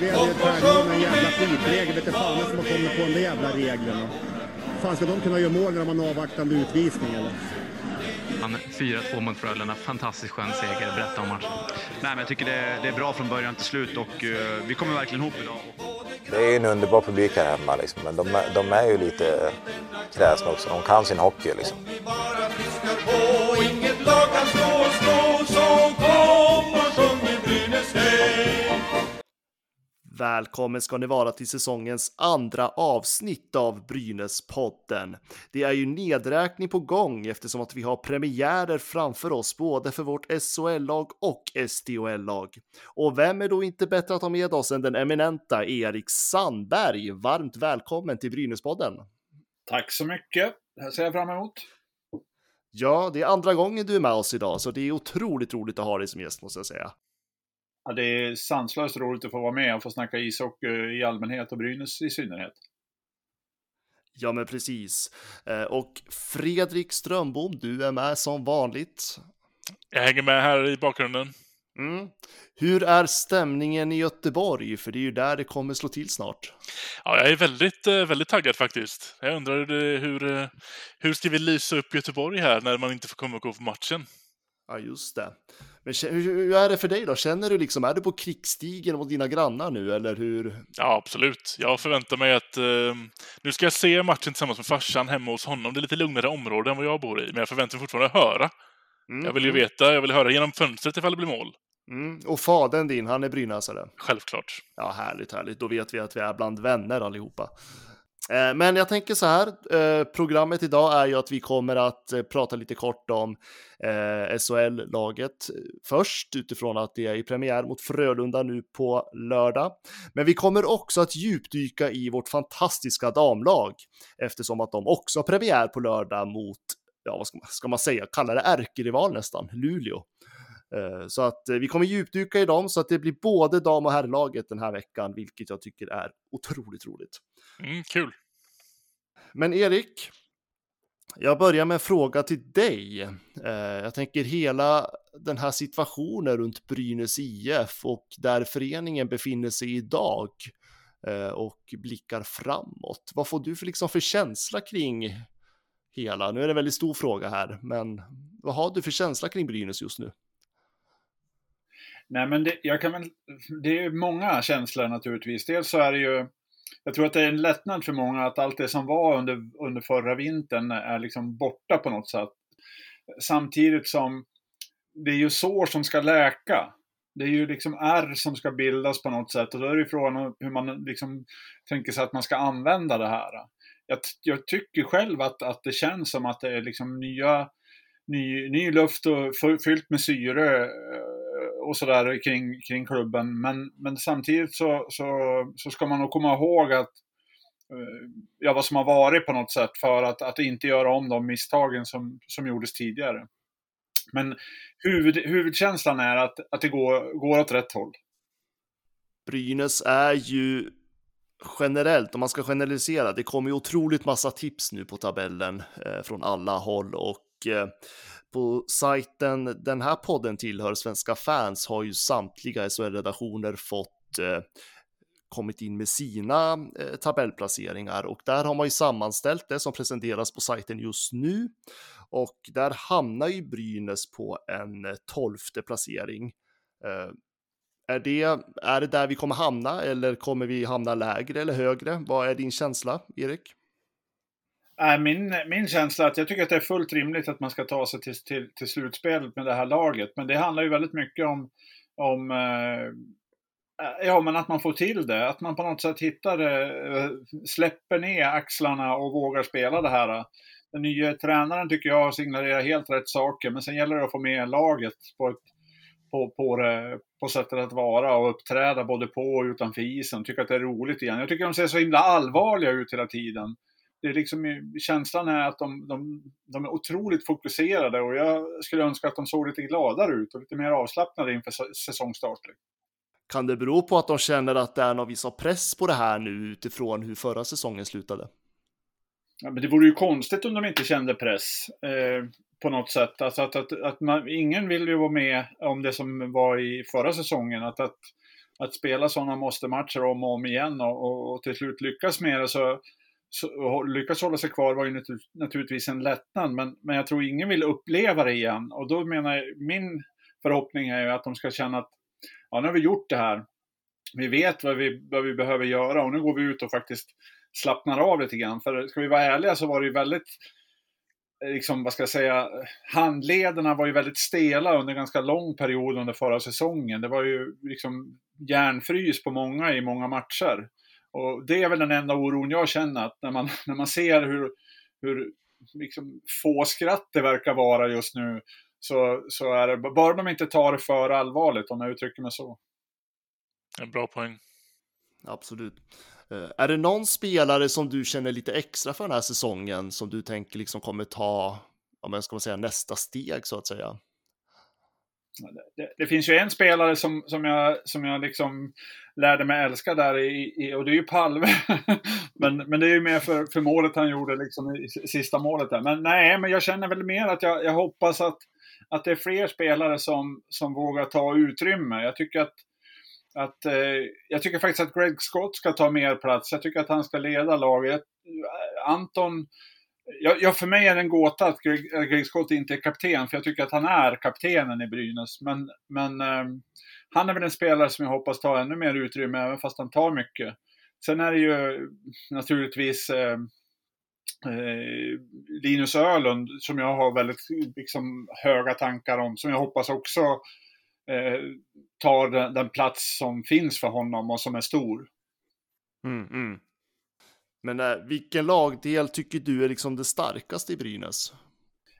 Upplevde, upplevde träningen med en jävla skitregel. Vet fan som har kommit på de där jävla reglerna. Fan, ska de kunna göra mål när de har en avvaktande utvisning eller? Han 4-2 mot Frölunda. Fantastiskt skön seger. Berätta om matchen. Nej, men jag tycker det, det är bra från början till slut och uh, vi kommer verkligen ihop idag. Det är en underbar publik här hemma, liksom. men de, de är ju lite kräsna också. De kan sin hockey. Liksom. Välkommen ska ni vara till säsongens andra avsnitt av Brynäspodden. Det är ju nedräkning på gång eftersom att vi har premiärer framför oss både för vårt SHL-lag och SDHL-lag. Och vem är då inte bättre att ha med oss än den eminenta Erik Sandberg? Varmt välkommen till Brynäspodden. Tack så mycket. Det här ser jag fram emot. Ja, det är andra gången du är med oss idag, så det är otroligt roligt att ha dig som gäst måste jag säga. Ja, det är sanslöst roligt att få vara med och få snacka ishockey i allmänhet och Brynäs i synnerhet. Ja, men precis. Eh, och Fredrik Strömbom, du är med som vanligt. Jag hänger med här i bakgrunden. Mm. Hur är stämningen i Göteborg? För det är ju där det kommer slå till snart. Ja, jag är väldigt, eh, väldigt taggad faktiskt. Jag undrar hur, eh, hur ska vi lysa upp Göteborg här när man inte får komma och gå på matchen? Ja, just det. Men hur är det för dig då? Känner du liksom, är du på krigsstigen mot dina grannar nu eller hur? Ja, absolut. Jag förväntar mig att uh, nu ska jag se matchen tillsammans med farsan hemma hos honom. Det är lite lugnare område än vad jag bor i, men jag förväntar mig fortfarande att höra. Mm. Jag vill ju mm. veta, jag vill höra genom fönstret ifall det blir mål. Mm. Och fadern din, han är brynäsare? Självklart. Ja, härligt, härligt. Då vet vi att vi är bland vänner allihopa. Eh, men jag tänker så här, eh, programmet idag är ju att vi kommer att eh, prata lite kort om SHL-laget först utifrån att det är i premiär mot Frölunda nu på lördag. Men vi kommer också att djupdyka i vårt fantastiska damlag eftersom att de också har premiär på lördag mot, ja vad ska man, ska man säga, kalla det ärkerival nästan, Luleå. Så att vi kommer djupdyka i dem så att det blir både dam och herrlaget den här veckan, vilket jag tycker är otroligt roligt. Mm, kul. Men Erik, jag börjar med en fråga till dig. Eh, jag tänker hela den här situationen runt Brynäs IF och där föreningen befinner sig idag eh, och blickar framåt. Vad får du för, liksom, för känsla kring hela? Nu är det en väldigt stor fråga här, men vad har du för känsla kring Brynäs just nu? Nej, men det, jag kan väl, det är många känslor naturligtvis. Dels så är det ju jag tror att det är en lättnad för många att allt det som var under, under förra vintern är liksom borta på något sätt. Samtidigt som det är ju sår som ska läka. Det är ju liksom ärr som ska bildas på något sätt och då är det frågan hur man liksom tänker sig att man ska använda det här. Jag, jag tycker själv att, att det känns som att det är liksom nya, ny, ny luft och fyllt med syre eh, och sådär kring, kring klubben. Men, men samtidigt så, så, så ska man nog komma ihåg att eh, ja, vad som har varit på något sätt för att, att inte göra om de misstagen som, som gjordes tidigare. Men huvud, huvudkänslan är att, att det går, går åt rätt håll. Brynäs är ju generellt, om man ska generalisera, det kommer ju otroligt massa tips nu på tabellen eh, från alla håll och Eh, på sajten den här podden tillhör, Svenska fans, har ju samtliga SHL-redaktioner fått eh, kommit in med sina eh, tabellplaceringar och där har man ju sammanställt det som presenteras på sajten just nu och där hamnar ju Brynäs på en tolfte placering. Är det, är det där vi kommer hamna eller kommer vi hamna lägre eller högre? Vad är din känsla, Erik? Min, min känsla är att jag tycker att det är fullt rimligt att man ska ta sig till, till, till slutspel med det här laget. Men det handlar ju väldigt mycket om, om eh, ja, men att man får till det. Att man på något sätt hittar det, släpper ner axlarna och vågar spela det här. Den nya tränaren tycker jag signalerar helt rätt saker, men sen gäller det att få med laget på, ett, på, på, det, på sättet att vara och uppträda både på och utanför isen. Tycker att det är roligt igen. Jag tycker de ser så himla allvarliga ut hela tiden det är liksom, känslan är att de, de, de, är otroligt fokuserade och jag skulle önska att de såg lite gladare ut och lite mer avslappnade inför säsongstart. Kan det bero på att de känner att det är någon viss press på det här nu utifrån hur förra säsongen slutade? Ja, men det vore ju konstigt om de inte kände press eh, på något sätt. Alltså att, att, att man, ingen vill ju vara med om det som var i förra säsongen. Att, att att spela sådana måste-matcher om och om igen och, och, och till slut lyckas med det så, så lyckas hålla sig kvar var ju naturligtvis en lättnad, men, men jag tror ingen vill uppleva det igen. Och då menar jag, min förhoppning är ju att de ska känna att ja, nu har vi gjort det här. Vi vet vad vi, vad vi behöver göra och nu går vi ut och faktiskt slappnar av lite grann. För ska vi vara ärliga så var det ju väldigt liksom, vad ska jag säga, handlederna var ju väldigt stela under en ganska lång period under förra säsongen. Det var ju liksom järnfrys på många i många matcher. Och det är väl den enda oron jag känner, att när man, när man ser hur, hur liksom få skratt det verkar vara just nu, så, så är det, bara de inte tar det för allvarligt, om jag uttrycker mig så. En bra poäng. Absolut. Eh, är det någon spelare som du känner lite extra för den här säsongen som du tänker liksom kommer ta, om jag ska säga nästa steg så att säga? Det, det, finns ju en spelare som, som, jag, som jag liksom lärde mig älska där i, i och det är ju Palme. men, men det är ju mer för, för målet han gjorde liksom i sista målet där. Men nej, men jag känner väl mer att jag, jag hoppas att, att det är fler spelare som, som vågar ta utrymme. Jag tycker att att, eh, jag tycker faktiskt att Greg Scott ska ta mer plats. Jag tycker att han ska leda laget. Anton, ja, för mig är det en gåta att Greg, Greg, Scott inte är kapten, för jag tycker att han är kaptenen i Brynäs. Men, men eh, han är väl en spelare som jag hoppas tar ännu mer utrymme, även fast han tar mycket. Sen är det ju naturligtvis eh, eh Linus Ölund som jag har väldigt liksom, höga tankar om, som jag hoppas också eh, tar den, den, plats som finns för honom och som är stor. Mm, mm. Men äh, vilken lagdel tycker du är liksom det starkaste i Brynäs?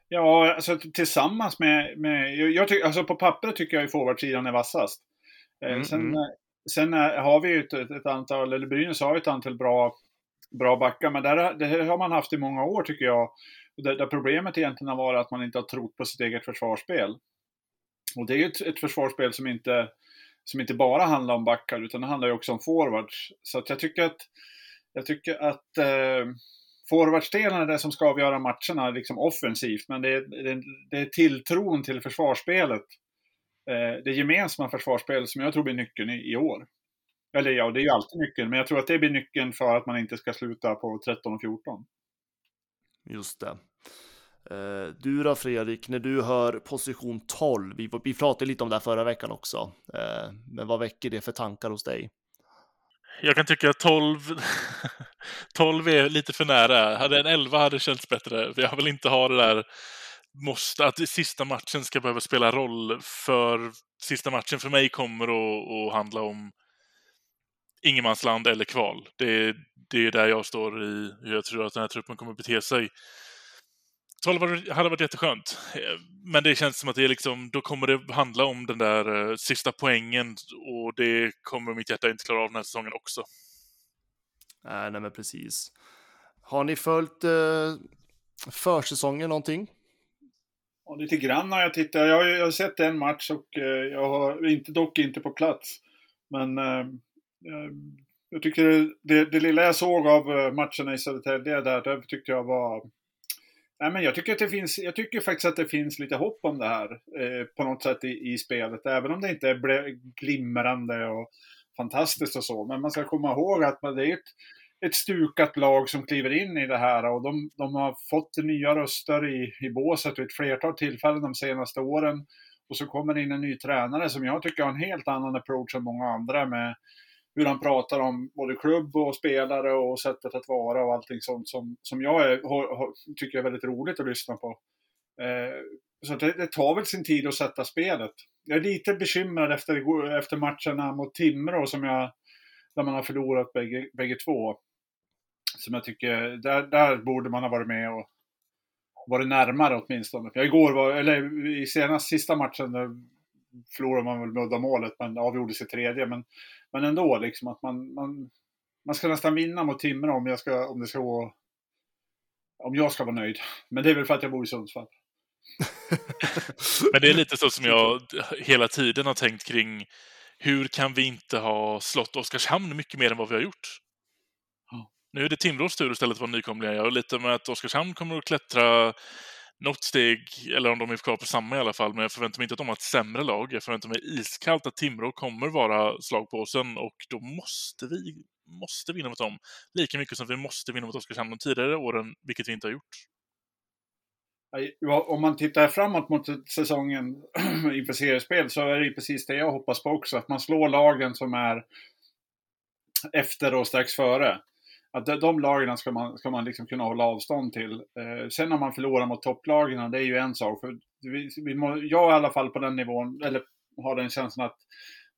Ja, alltså tillsammans med, med jag tycker, alltså på pappret tycker jag ju forwardsidan är vassast. Eh, mm, sen, mm. sen har vi ju ett, ett, antal, eller Brynäs har ett antal bra, bra backar, men där, det har man haft i många år tycker jag. Där, där problemet egentligen har varit att man inte har trott på sitt eget försvarsspel. Och det är ju ett, ett försvarsspel som inte, som inte bara handlar om backar, utan det handlar ju också om forwards. Så att jag tycker att, jag tycker att eh, forwardsdelen är det som ska avgöra matcherna liksom offensivt, men det är, det, det är tilltron till försvarsspelet, eh, det gemensamma försvarsspelet som jag tror blir nyckeln i, i år. Eller ja, det är ju alltid nyckeln, men jag tror att det blir nyckeln för att man inte ska sluta på 13 och 14. Just det. Eh, du då Fredrik, när du hör position 12, vi, vi pratade lite om det här förra veckan också, eh, men vad väcker det för tankar hos dig? Jag kan tycka att 12, 12 är lite för nära. Hade en 11 hade känts bättre. Jag vill inte ha det där måste, att sista matchen ska behöva spela roll för sista matchen för mig kommer att, att handla om ingenmansland eller kval. Det, det är där jag står i hur jag tror att den här truppen kommer att bete sig. 12 hade varit jätteskönt. Eh, men det känns som att det är liksom, då kommer det handla om den där uh, sista poängen och det kommer mitt hjärta inte klara av den här säsongen också. Nej, nej men precis. Har ni följt uh, försäsongen någonting? Ja, lite grann har jag tittat. Jag har, jag har sett en match och uh, jag har inte, dock inte på plats. Men uh, jag tycker det, det, det, lilla jag såg av matcherna i Södertälje där, det tyckte jag var Nej, men jag, tycker att det finns, jag tycker faktiskt att det finns lite hopp om det här eh, på något sätt i, i, spelet. Även om det inte är glimrande och fantastiskt och så. Men man ska komma ihåg att det är ett, ett stukat lag som kliver in i det här och de, de har fått nya röster i, i båset vid ett flertal tillfällen de senaste åren. Och så kommer det in en ny tränare som jag tycker har en helt annan approach än många andra med hur han pratar om både klubb och spelare och sättet att vara och allting sånt som, som jag är, har, har, tycker är väldigt roligt att lyssna på. Eh, så det, det, tar väl sin tid att sätta spelet. Jag är lite bekymrad efter, efter matcherna mot Timrå som jag, där man har förlorat bägge, bägge två. Som jag tycker, där, där borde man ha varit med och varit närmare åtminstone. För igår var, eller i senast sista matchen förlorade man väl med uddamålet men avgjordes i tredje. Men men ändå, liksom att man, man, man ska nästan vinna mot Timrå om, jag ska, om det ska gå, om jag ska vara nöjd. Men det är väl för att jag bor i Sundsvall. Men det är lite så som jag hela tiden har tänkt kring hur kan vi inte ha slått Oskarshamn mycket mer än vad vi har gjort? Nu är det Timrås tur istället för nykomlingar. Jag har lite med att Oskarshamn kommer att klättra något steg, eller om de är kvar på samma i alla fall, men jag förväntar mig inte att de har ett sämre lag. Jag förväntar mig iskallt att Timrå kommer vara slagpåsen och då måste vi måste vinna mot dem lika mycket som vi måste vinna mot Oskarshamn de tidigare åren, vilket vi inte har gjort. Om man tittar framåt mot säsongen inför seriespel så är det precis det jag hoppas på också. Att man slår lagen som är efter och strax före. Att de lagen ska man, ska man liksom kunna hålla avstånd till. Eh, sen när man förlorar mot topplagen, det är ju en sak. För vi, vi må, jag är i alla fall på den nivån, eller har den känslan att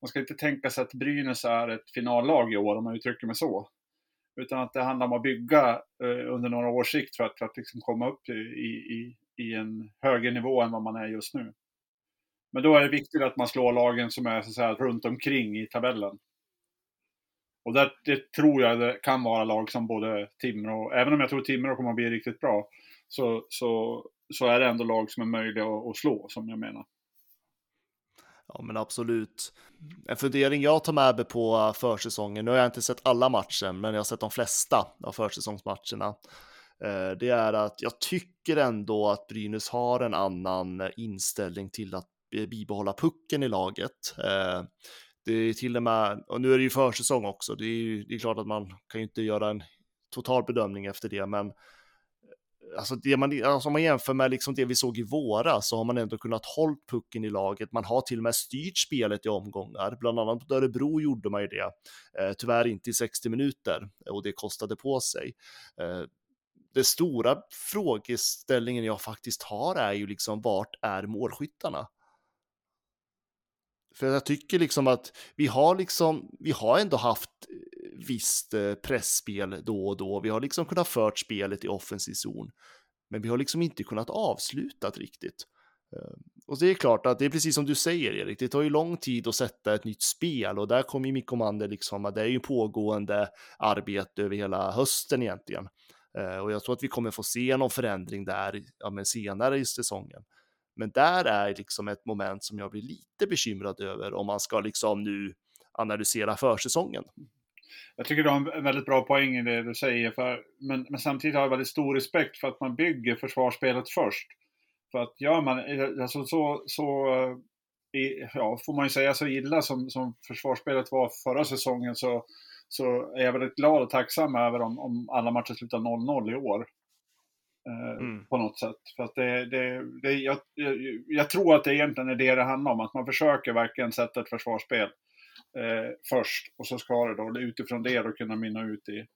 man ska inte tänka sig att Brynäs är ett finallag i år, om man uttrycker mig så. Utan att det handlar om att bygga eh, under några års sikt för att, för att liksom komma upp i, i, i en högre nivå än vad man är just nu. Men då är det viktigt att man slår lagen som är så att säga, runt omkring i tabellen. Och där, det tror jag det kan vara lag som både Timrå, även om jag tror Timrå kommer att bli riktigt bra, så, så, så är det ändå lag som är möjliga att, att slå, som jag menar. Ja, men absolut. En fundering jag tar med mig på försäsongen, nu har jag inte sett alla matcher, men jag har sett de flesta av försäsongsmatcherna. Eh, det är att jag tycker ändå att Brynäs har en annan inställning till att bibehålla pucken i laget. Eh, det är till och med, och nu är det ju försäsong också, det är ju det är klart att man kan ju inte göra en total bedömning efter det, men eh, alltså, det man, alltså om man jämför med liksom det vi såg i våras så har man ändå kunnat hålla pucken i laget. Man har till och med styrt spelet i omgångar, bland annat mot Örebro gjorde man ju det. Eh, tyvärr inte i 60 minuter eh, och det kostade på sig. Eh, den stora frågeställningen jag faktiskt har är ju liksom vart är målskyttarna? För jag tycker liksom att vi har liksom, vi har ändå haft eh, visst eh, pressspel då och då. Vi har liksom kunnat fört spelet i offensiv zon, men vi har liksom inte kunnat avsluta riktigt. Eh, och det är klart att det är precis som du säger Erik, det tar ju lång tid att sätta ett nytt spel och där kommer ju Mikko Mander liksom, att det är ju pågående arbete över hela hösten egentligen. Och jag tror att vi kommer få se någon förändring där ja, men senare i säsongen. Men där är liksom ett moment som jag blir lite bekymrad över om man ska liksom nu analysera försäsongen. Jag tycker du har en väldigt bra poäng i det du säger, för, men, men samtidigt har jag väldigt stor respekt för att man bygger försvarsspelet först. För att gör man, eh, alltså så, så eh, ja, får man ju säga så illa som, som försvarsspelet var förra säsongen så, så är jag väldigt glad och tacksam över om, om alla matcher slutar 0-0 i år. Eh, mm. På något sätt. För att det, det, det jag, jag, tror att det egentligen är det det handlar om, att man försöker verkligen sätta ett försvarsspel eh, först och så ska det då utifrån det då kunna mynna ut i.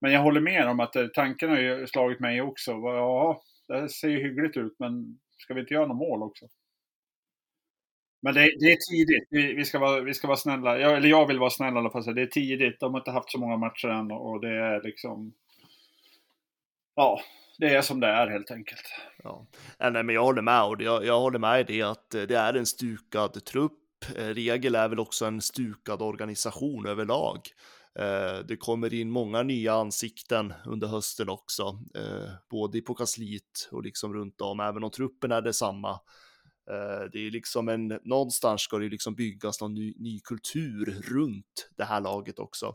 Men jag håller med om att eh, tanken har ju slagit mig också. Ja, det ser ju hyggligt ut, men ska vi inte göra något mål också? Men det, det, är tidigt. Vi, vi, ska vara, vi ska vara snälla. Jag, eller jag vill vara snäll i alla fall. Det är tidigt. De har inte haft så många matcher än och det är liksom... Ja, det är som det är helt enkelt. Ja. Nej, men jag håller med och jag, jag håller med i det att det är en stukad trupp. Eh, regel är väl också en stukad organisation överlag. Eh, det kommer in många nya ansikten under hösten också, eh, både på kansliet och liksom runt om, även om truppen är detsamma. Det är liksom en, någonstans ska det liksom byggas någon ny, ny kultur runt det här laget också.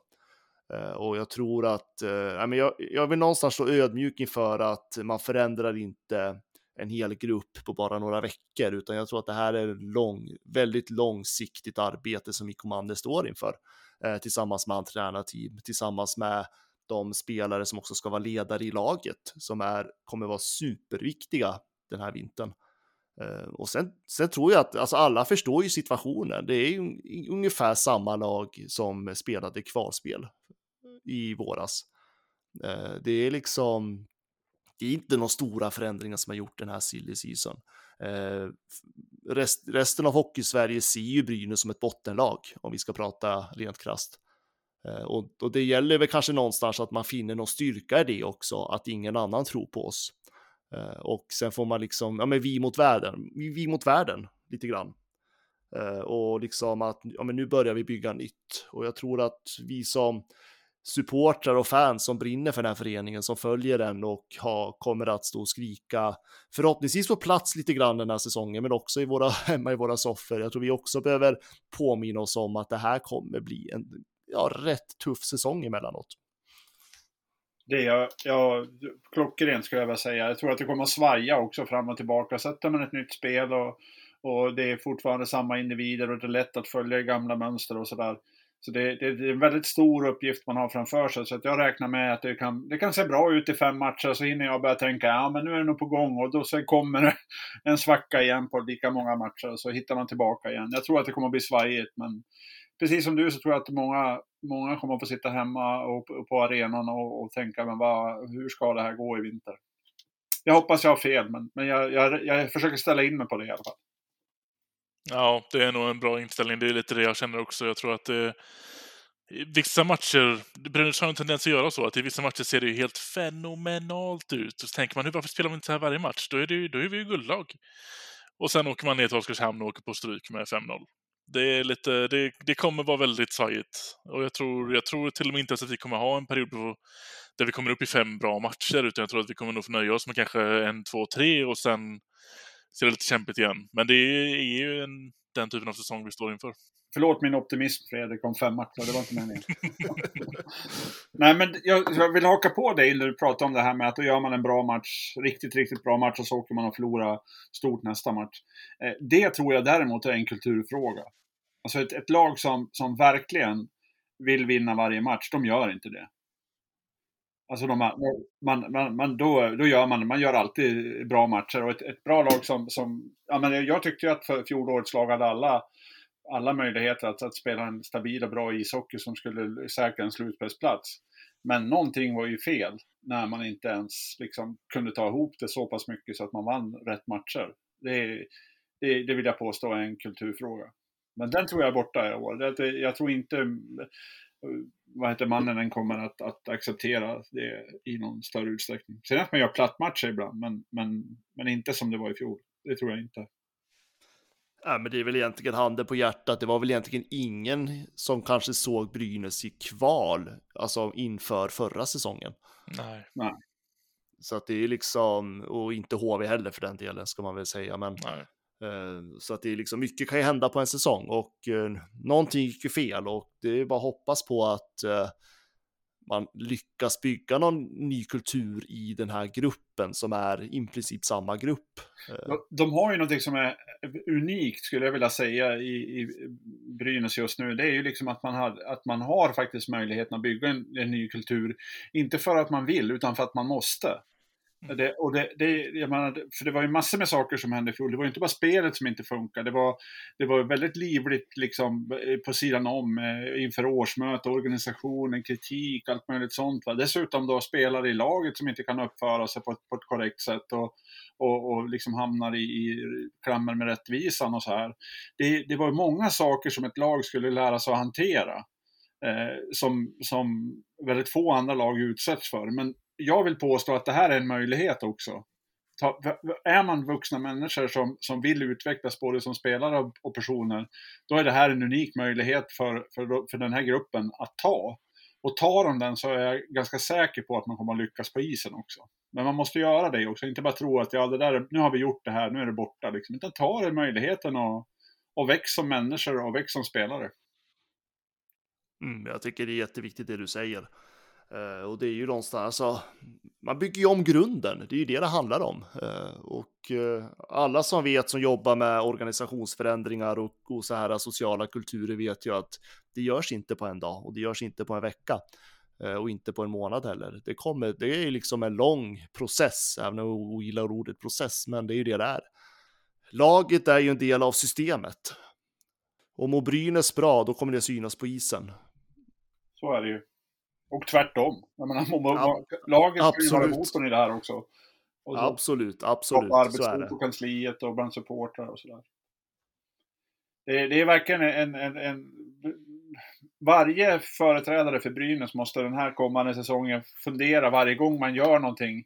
Eh, och jag tror att, äh, jag, jag vill någonstans stå ödmjuk inför att man förändrar inte en hel grupp på bara några veckor, utan jag tror att det här är lång, väldigt långsiktigt arbete som Mikko Mander står inför eh, tillsammans med tränarteam, tillsammans med de spelare som också ska vara ledare i laget, som är, kommer vara superviktiga den här vintern. Eh, och sen, sen tror jag att alltså alla förstår ju situationen. Det är ju ungefär samma lag som spelade kvalspel i våras. Eh, det är liksom, det är inte några stora förändringar som har gjort den här silly season. Eh, rest, resten av hockey-Sverige ser ju Brynäs som ett bottenlag, om vi ska prata rent krast. Eh, och, och, det gäller väl kanske någonstans att man finner någon styrka i det också, att ingen annan tror på oss. Eh, och sen får man liksom, ja men vi mot världen, vi mot världen lite grann. Eh, och liksom att, ja men nu börjar vi bygga nytt. Och jag tror att vi som supportrar och fans som brinner för den här föreningen, som följer den och ha, kommer att stå och skrika, förhoppningsvis på plats lite grann den här säsongen, men också i våra, hemma i våra soffor. Jag tror vi också behöver påminna oss om att det här kommer bli en ja, rätt tuff säsong emellanåt. Det är jag, klockrent skulle jag vilja säga. Jag tror att det kommer att svaja också fram och tillbaka. Sätter man ett nytt spel och, och det är fortfarande samma individer och det är lätt att följa gamla mönster och sådär. Så det, det, det, är en väldigt stor uppgift man har framför sig. Så att jag räknar med att det kan, det kan se bra ut i fem matcher. Så hinner jag börja tänka, ja men nu är det nog på gång. Och då så kommer det en svacka igen på lika många matcher. Och så hittar man tillbaka igen. Jag tror att det kommer att bli svajigt. Men precis som du så tror jag att många, många kommer att få sitta hemma och, och på arenan och, och tänka, men vad, hur ska det här gå i vinter? Jag hoppas jag har fel, men, men jag, jag, jag försöker ställa in mig på det i alla fall. Ja, det är nog en bra inställning. Det är lite det jag känner också. Jag tror att det, i vissa matcher, Brynäs har en tendens att göra så, att i vissa matcher ser det ju helt fenomenalt ut. Och så tänker man, varför spelar vi inte så här varje match? Då är, det, då är vi ju guldlag. Och sen åker man ner till Oskarshamn och åker på stryk med 5-0. Det, är lite, det, det kommer vara väldigt svajigt. Och jag tror, jag tror till och med inte ens att vi kommer ha en period på, där vi kommer upp i fem bra matcher, utan jag tror att vi kommer nog få nöja oss med kanske en, två, tre och sen ser det lite kämpigt igen. Men det är ju en, den typen av säsong vi står inför. Förlåt min optimism Fredrik om fem matcher, det var inte meningen. Nej men jag, jag, vill haka på dig när du pratar om det här med att då gör man en bra match, riktigt, riktigt bra match och så åker man och förlorar stort nästa match. Eh, det tror jag däremot är en kulturfråga. Alltså ett, ett lag som, som verkligen vill vinna varje match, de gör inte det. Alltså de, man, man, man, då, då gör man man gör alltid bra matcher och ett, ett bra lag som, som ja, men jag tyckte ju att för fjolårets lag hade alla, alla möjligheter att, att spela en stabil och bra ishockey som skulle säkra en slutspelsplats. Men någonting var ju fel när man inte ens liksom kunde ta ihop det så pass mycket så att man vann rätt matcher. Det, det, det vill jag påstå är en kulturfråga. Men den tror jag är borta i år. Jag tror inte vad heter mannen än kommer att, att acceptera det i någon större utsträckning. Sen att man gör plattmatcher ibland, men, men, men inte som det var i fjol. Det tror jag inte. Ja, men det är väl egentligen handen på hjärtat. Det var väl egentligen ingen som kanske såg Brynäs i kval, alltså inför förra säsongen. Nej. Nej. Så att det är liksom, och inte HV heller för den delen ska man väl säga, men Nej. Eh, så att det är liksom mycket kan ju hända på en säsong och eh, någonting gick ju fel och det är bara att hoppas på att eh, man lyckas bygga någon ny kultur i den här gruppen som är i princip samma grupp. De har ju någonting som är unikt skulle jag vilja säga i, i Brynäs just nu. Det är ju liksom att man har, att man har faktiskt möjligheten att bygga en, en ny kultur. Inte för att man vill utan för att man måste. Det, och det, det, jag menar, för det var ju massor med saker som hände i fjol. Det var ju inte bara spelet som inte funkade. Det var, det var väldigt livligt liksom, eh, på sidan om eh, inför årsmöte, organisationen, kritik, allt möjligt sånt. Va? Dessutom då spelare i laget som inte kan uppföra sig på ett, på ett korrekt sätt och, och, och liksom hamnar i, i klammer med rättvisan och så här. Det, det var många saker som ett lag skulle lära sig att hantera. Eh, som, som väldigt få andra lag utsätts för. Men jag vill påstå att det här är en möjlighet också. Ta, är man vuxna människor som, som vill utvecklas både som spelare och personer, då är det här en unik möjlighet för, för, för den här gruppen att ta. Och tar de den så är jag ganska säker på att man kommer att lyckas på isen också. Men man måste göra det också, inte bara tro att ja, det där, nu har vi gjort det här, nu är det borta. Liksom. Utan ta den möjligheten och, och väx som människor och väx som spelare. Mm, jag tycker det är jätteviktigt det du säger. Eh, och det är ju någonstans, alltså, man bygger ju om grunden, det är ju det det handlar om. Eh, och eh, alla som vet, som jobbar med organisationsförändringar och, och, så här sociala kulturer vet ju att det görs inte på en dag och det görs inte på en vecka. Och inte på en månad heller. Det, kommer, det är ju liksom en lång process, även om jag ogillar ordet process, men det är ju det det är. Laget är ju en del av systemet. Och mår Brynäs bra, då kommer det synas på isen. Så är det ju. Och tvärtom. Jag menar, ja, laget ska ju vara motorn i det här också. Så, absolut, absolut. Och arbetsro på kansliet och bland supportrar och sådär. Det, det, är verkligen en, en, en, Varje företrädare för Brynäs måste den här kommande säsongen fundera varje gång man gör någonting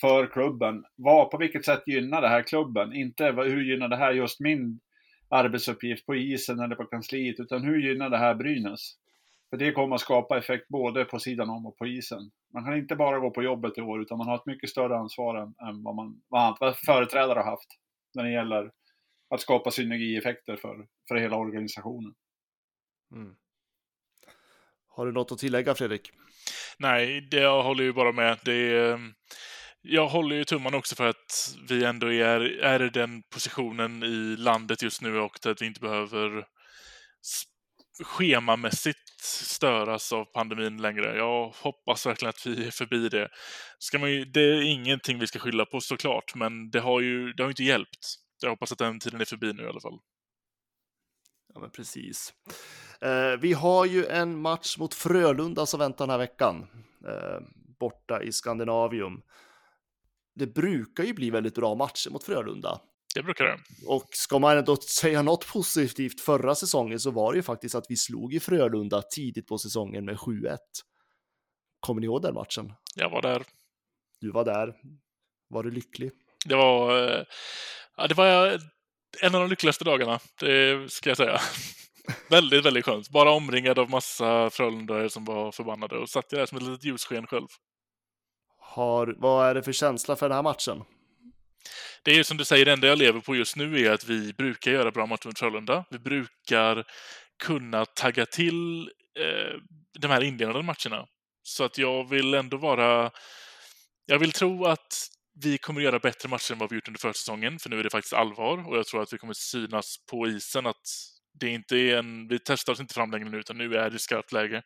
för klubben. Vad, på vilket sätt gynnar det här klubben? Inte hur gynnar det här just min arbetsuppgift på isen eller på kansliet, utan hur gynnar det här Brynäs? För det kommer att skapa effekt både på sidan om och på isen. Man kan inte bara gå på jobbet i år, utan man har ett mycket större ansvar än, än vad, man, vad, vad företrädare har haft när det gäller att skapa synergieffekter för, för hela organisationen. Mm. Har du något att tillägga Fredrik? Nej, det, jag håller ju bara med. Det är, jag håller ju tummarna också för att vi ändå är, är i den positionen i landet just nu och att vi inte behöver schemamässigt störas av pandemin längre. Jag hoppas verkligen att vi är förbi det. Ska man ju, det är ingenting vi ska skylla på såklart, men det har ju det har inte hjälpt. Jag hoppas att den tiden är förbi nu i alla fall. Ja, men precis. Eh, vi har ju en match mot Frölunda som väntar den här veckan. Eh, borta i Skandinavium. Det brukar ju bli väldigt bra matcher mot Frölunda. Det brukar det. Och ska man ändå säga något positivt förra säsongen så var det ju faktiskt att vi slog i Frölunda tidigt på säsongen med 7-1. Kommer ni ihåg den matchen? Jag var där. Du var där. Var du lycklig? Det var, eh, ja, det var en av de lyckligaste dagarna, det ska jag säga. väldigt, väldigt skönt. Bara omringad av massa Frölundare som var förbannade och satt jag där som ett litet ljussken själv. Har, vad är det för känsla för den här matchen? Det är som du säger, det enda jag lever på just nu är att vi brukar göra bra matcher mot Frölunda. Vi brukar kunna tagga till eh, de här inledande matcherna. Så att jag vill ändå vara... Jag vill tro att vi kommer göra bättre matcher än vad vi gjort under försäsongen, för nu är det faktiskt allvar och jag tror att vi kommer synas på isen att det inte är en... Vi testar oss inte fram längre nu, utan nu är det skarpt läge.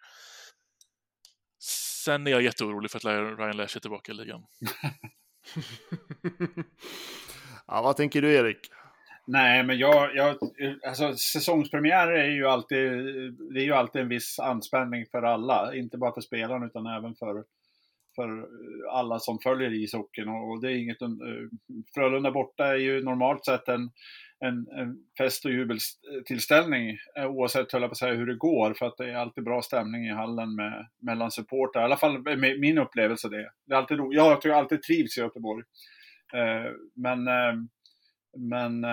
Sen är jag jätteorolig för att Ryan Lash är tillbaka i ligan. ja, vad tänker du Erik? Nej, men jag, jag, alltså säsongspremiärer är ju alltid, det är ju alltid en viss anspänning för alla. Inte bara för spelarna utan även för, för eh, alla som följer ishockeyn. Och det är inget, eh, Frölunda borta är ju normalt sett en, en, en fest och jubeltillställning eh, oavsett höll jag på att säga, hur det går. För att det är alltid bra stämning i hallen med, mellan supportrar. I alla fall med min upplevelse det. det är alltid ro. Jag har alltid trivs i Göteborg. Men men,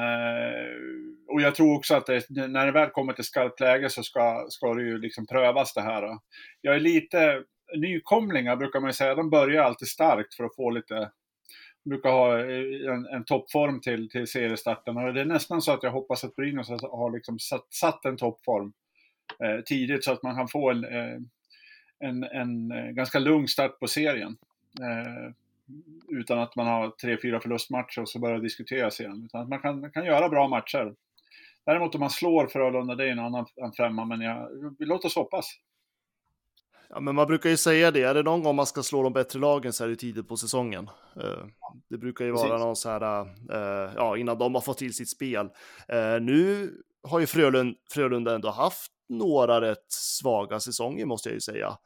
och jag tror också att det, när det väl kommer till skarpt läge så ska, ska det ju liksom prövas det här. Jag är lite, nykomlingar brukar man ju säga, de börjar alltid starkt för att få lite brukar ha eh, en, en toppform till, till seriestarten. Och det är nästan så att jag hoppas att Brynäs har liksom satt, satt en toppform eh, tidigt så att man kan få en, eh, en, en, eh, ganska lugn start på serien. Eh, utan att man har tre, fyra förlustmatcher och så börjar diskuteras igen. Utan att man kan, kan göra bra matcher. Däremot om man slår Frölunda, det är en annan en femma, men jag, låt oss hoppas. Ja, men man brukar ju säga det, är det någon gång man ska slå de bättre lagen så är det tidigt på säsongen. Uh, det brukar ju Precis. vara någon så här, uh, ja, innan de har fått till sitt spel. Uh, nu har ju Frölund, Frölunda ändå haft några rätt svaga säsonger måste jag ju säga.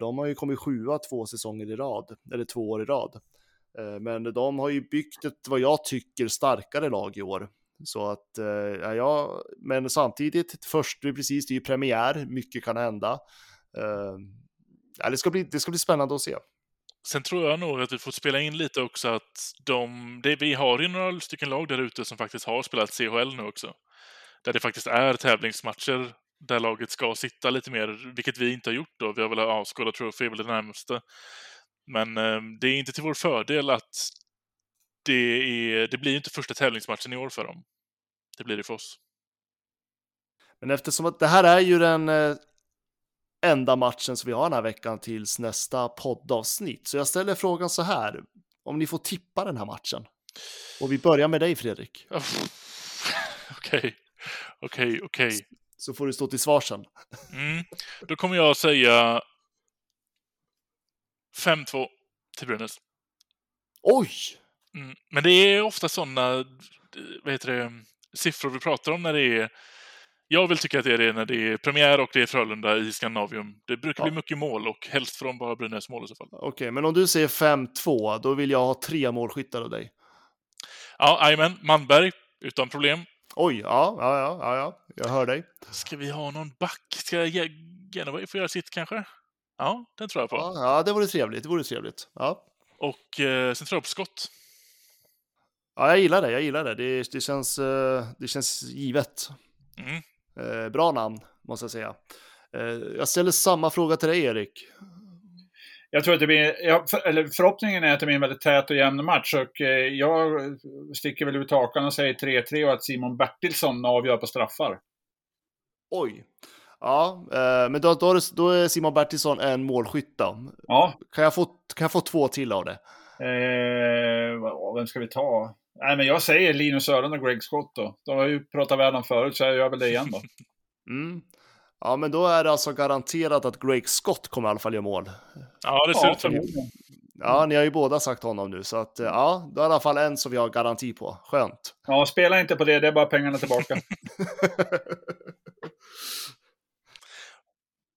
De har ju kommit sjua två säsonger i rad, eller två år i rad. Men de har ju byggt ett, vad jag tycker, starkare lag i år. Så att, ja, men samtidigt, först, precis, det är ju premiär, mycket kan hända. Ehm, ja, det, ska bli, det ska bli spännande att se. Sen tror jag nog att vi får spela in lite också att de, det, vi har ju några stycken lag där ute som faktiskt har spelat CHL nu också. Där det faktiskt är tävlingsmatcher där laget ska sitta lite mer, vilket vi inte har gjort då. Vi har väl avskådat Trophy, väl det närmaste. Men eh, det är inte till vår fördel att det, är, det blir inte första tävlingsmatchen i år för dem. Det blir det för oss. Men eftersom att det här är ju den eh, enda matchen som vi har den här veckan tills nästa poddavsnitt. Så jag ställer frågan så här, om ni får tippa den här matchen. Och vi börjar med dig Fredrik. Okej, okej, okej. Så får du stå till svar sen. Mm. Då kommer jag säga 5-2 till Brynäs. Oj! Mm. Men det är ofta sådana vad heter det, siffror vi pratar om när det är jag vill tycka att det är det när det är premiär och det är Frölunda i Skandinavium. Det brukar ja. bli mycket mål och helst från bara Brynäs mål i så fall. Okej, okay, men om du säger 5-2, då vill jag ha tre målskyttar av dig. Ja, jajamän. Manberg, utan problem. Oj, ja, ja, ja, ja, ja, jag hör dig. Ska vi ha någon back? Ska Genoa få göra sitt kanske? Ja, den tror jag på. Ja, ja det vore trevligt. Det vore trevligt. Ja. Och eh, sen tror jag på skott. Ja, jag gillar det. Jag gillar det. Det, det, känns, eh, det känns givet. Mm. Eh, bra namn, måste jag säga. Eh, jag ställer samma fråga till dig, Erik. Jag tror att det blir, ja, för, eller förhoppningen är att det blir en väldigt tät och jämn match och eh, jag sticker väl ut hakan och säger 3-3 och att Simon Bertilsson avgör på straffar. Oj. Ja, eh, men då, då, är, då är Simon Bertilsson en målskytt då. Ja. Kan jag, få, kan jag få två till av det? Eh, vem ska vi ta? Nej, men jag säger Linus Öhrlund och Greg Scott då. De har ju pratat väl om förut, så jag gör väl det igen då. Mm. Ja, men då är det alltså garanterat att Greg Scott kommer i alla fall göra mål. Ja, det ser Ja, ut som. förmodligen. Ja, ni har ju båda sagt honom nu, så att eh, ja, då är det i alla fall en som vi har garanti på. Skönt. Ja, spela inte på det, det är bara pengarna tillbaka.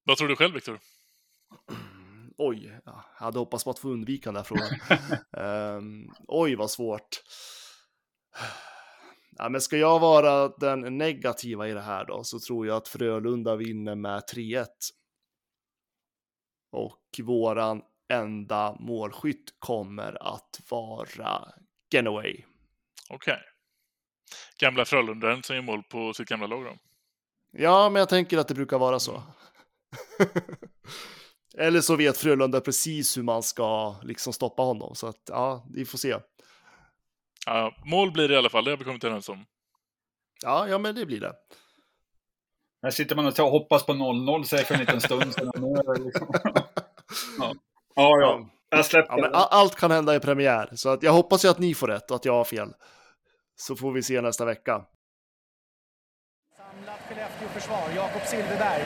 Vad tror du själv, Viktor? Oj, ja, jag hade hoppats på att få undvika den här frågan. Ehm, oj, vad svårt. Ja, men ska jag vara den negativa i det här då, så tror jag att Frölunda vinner med 3-1. Och våran enda målskytt kommer att vara Genoway. Okej. Gamla Frölundaren som gör mål på sitt gamla lag då. Ja, men jag tänker att det brukar vara så. Eller så vet Frölunda precis hur man ska liksom stoppa honom, så att ja, vi får se. Ja, mål blir det i alla fall, det har vi kommit överens om. Ja, ja, men det blir det. Här sitter man och tar- hoppas på 0-0 säger för en liten stund sedan. Liksom... ja. ja, ja. Jag släpper Ja, allt kan hända i premiär, så att jag hoppas ju att ni får rätt och att jag har fel. Så får vi se nästa vecka. Samlat Skellefteå-försvar, Jakob Silfverberg.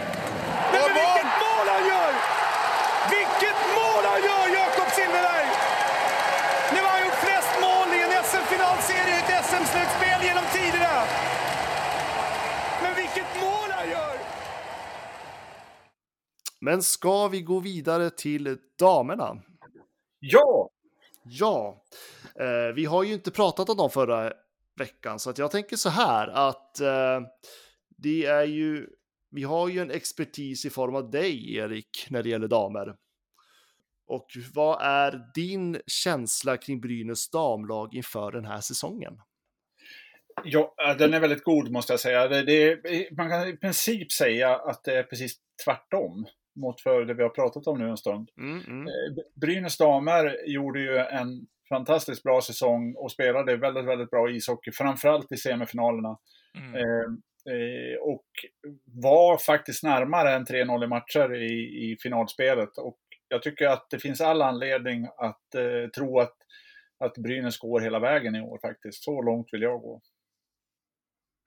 Nej, men vilket mål han gör! Vilket mål han gör, Jakob Silfverberg! Nu har han gjort flest mål i en SM-finalserie i ett SM-slutspel genom tiderna. Men vilket mål han gör! Men ska vi gå vidare till damerna? Ja! Ja, eh, vi har ju inte pratat om dem förra veckan, så att jag tänker så här att eh, det är ju, vi har ju en expertis i form av dig, Erik, när det gäller damer. Och vad är din känsla kring Brynäs damlag inför den här säsongen? Ja, äh, den är väldigt god måste jag säga. Det, det, man kan i princip säga att det är precis tvärtom mot för det vi har pratat om nu en stund. Mm, mm. Eh, Brynäs damer gjorde ju en fantastiskt bra säsong och spelade väldigt, väldigt bra ishockey, framförallt i semifinalerna. Mm. Eh, eh, och var faktiskt närmare än 3-0 i matcher i, i finalspelet. Och jag tycker att det finns all anledning att eh, tro att, att Brynäs går hela vägen i år faktiskt. Så långt vill jag gå.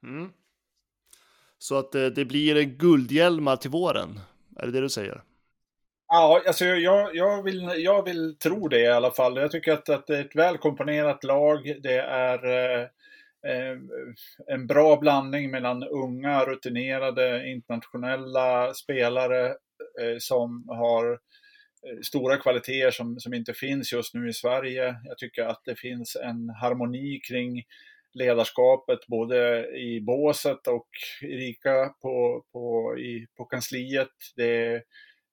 Mm. Så att eh, det blir en guldhjälmar till våren, är det det du säger? Ja, alltså jag, jag, vill, jag vill tro det i alla fall. Jag tycker att, att det är ett välkomponerat lag. Det är eh, eh en bra blandning mellan unga, rutinerade, internationella spelare eh, som har eh, stora kvaliteter som, som inte finns just nu i Sverige. Jag tycker att det finns en harmoni kring ledarskapet både i båset och Erika på, på, i, på kansliet. Det är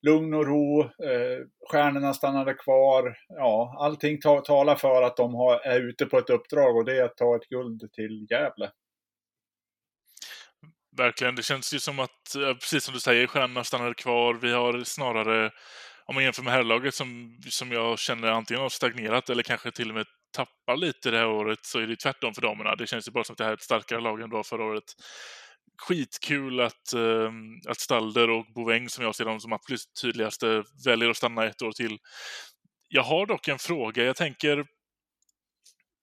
lugn och ro, eh, stjärnorna stannade kvar. Ja, allting ta, talar för att de har, är ute på ett uppdrag och det är att ta ett guld till Gävle. Verkligen, det känns ju som att, precis som du säger, stjärnorna stannade kvar. Vi har snarare, om man jämför med herrlaget som, som jag känner antingen har stagnerat eller kanske till och med tappar lite det här året, så är det tvärtom för damerna. Det känns ju bara som att det här är ett starkare lag än det var förra året. Skitkul att, eh, att Stalder och Boväng, som jag ser dem som absolut tydligaste, väljer att stanna ett år till. Jag har dock en fråga. Jag tänker,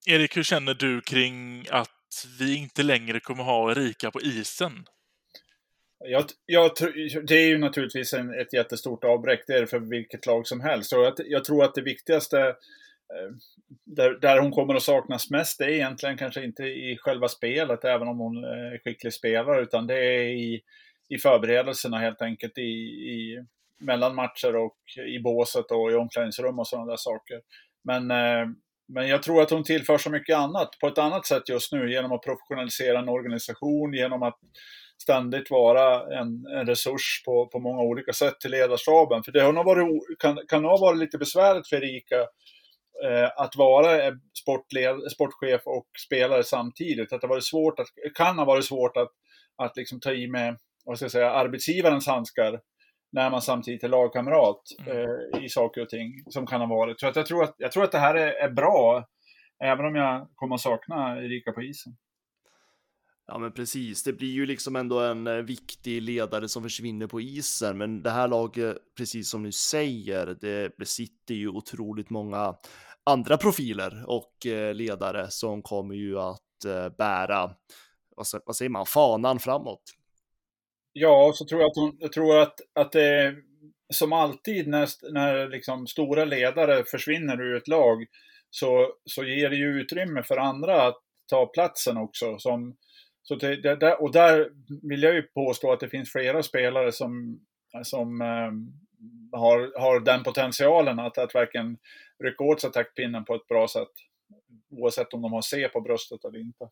Erik, hur känner du kring att vi inte längre kommer ha Erika på isen? Jag, jag, det är ju naturligtvis en, ett jättestort avbräck, det är det för vilket lag som helst. Och jag, jag tror att det viktigaste, eh, Eh, där, där hon kommer att saknas mest, det är egentligen kanske inte i själva spelet, även om hon eh, är skicklig spelare, utan det är i, i förberedelserna helt enkelt, i, i mellan matcher och i båset och i omklädningsrum och sådana där saker. Men eh, men jag tror att hon tillför så mycket annat på ett annat sätt just nu genom att professionalisera en organisation, genom att ständigt vara en, en resurs på, på många olika sätt till ledarstaben. För det har nog varit, kan, kan, nog ha varit lite besvärligt för Erika att vara eh, sportled, sportchef och spelare samtidigt. Att det varit svårt att, kan ha varit svårt att, att liksom ta i med vad ska jag säga, arbetsgivarens handskar när man samtidigt är lagkamrat eh, i saker och ting som kan ha varit. Så att jag, tror att, jag tror att det här är, är bra, även om jag kommer att sakna Erika på isen. Ja, men precis. Det blir ju liksom ändå en eh, viktig ledare som försvinner på isen, men det här laget, precis som du säger, det besitter ju otroligt många andra profiler och eh, ledare som kommer ju att eh, bära, vad säger man, fanan framåt. Ja, så tror jag att, hon, jag tror att, att det som alltid när, när liksom stora ledare försvinner ur ett lag så, så ger det ju utrymme för andra att ta platsen också. Som, så det, det, och där vill jag ju påstå att det finns flera spelare som, som eh, har, har den potentialen att, att verkligen rycka åt sig taktpinnen på ett bra sätt. Oavsett om de har C på bröstet eller inte.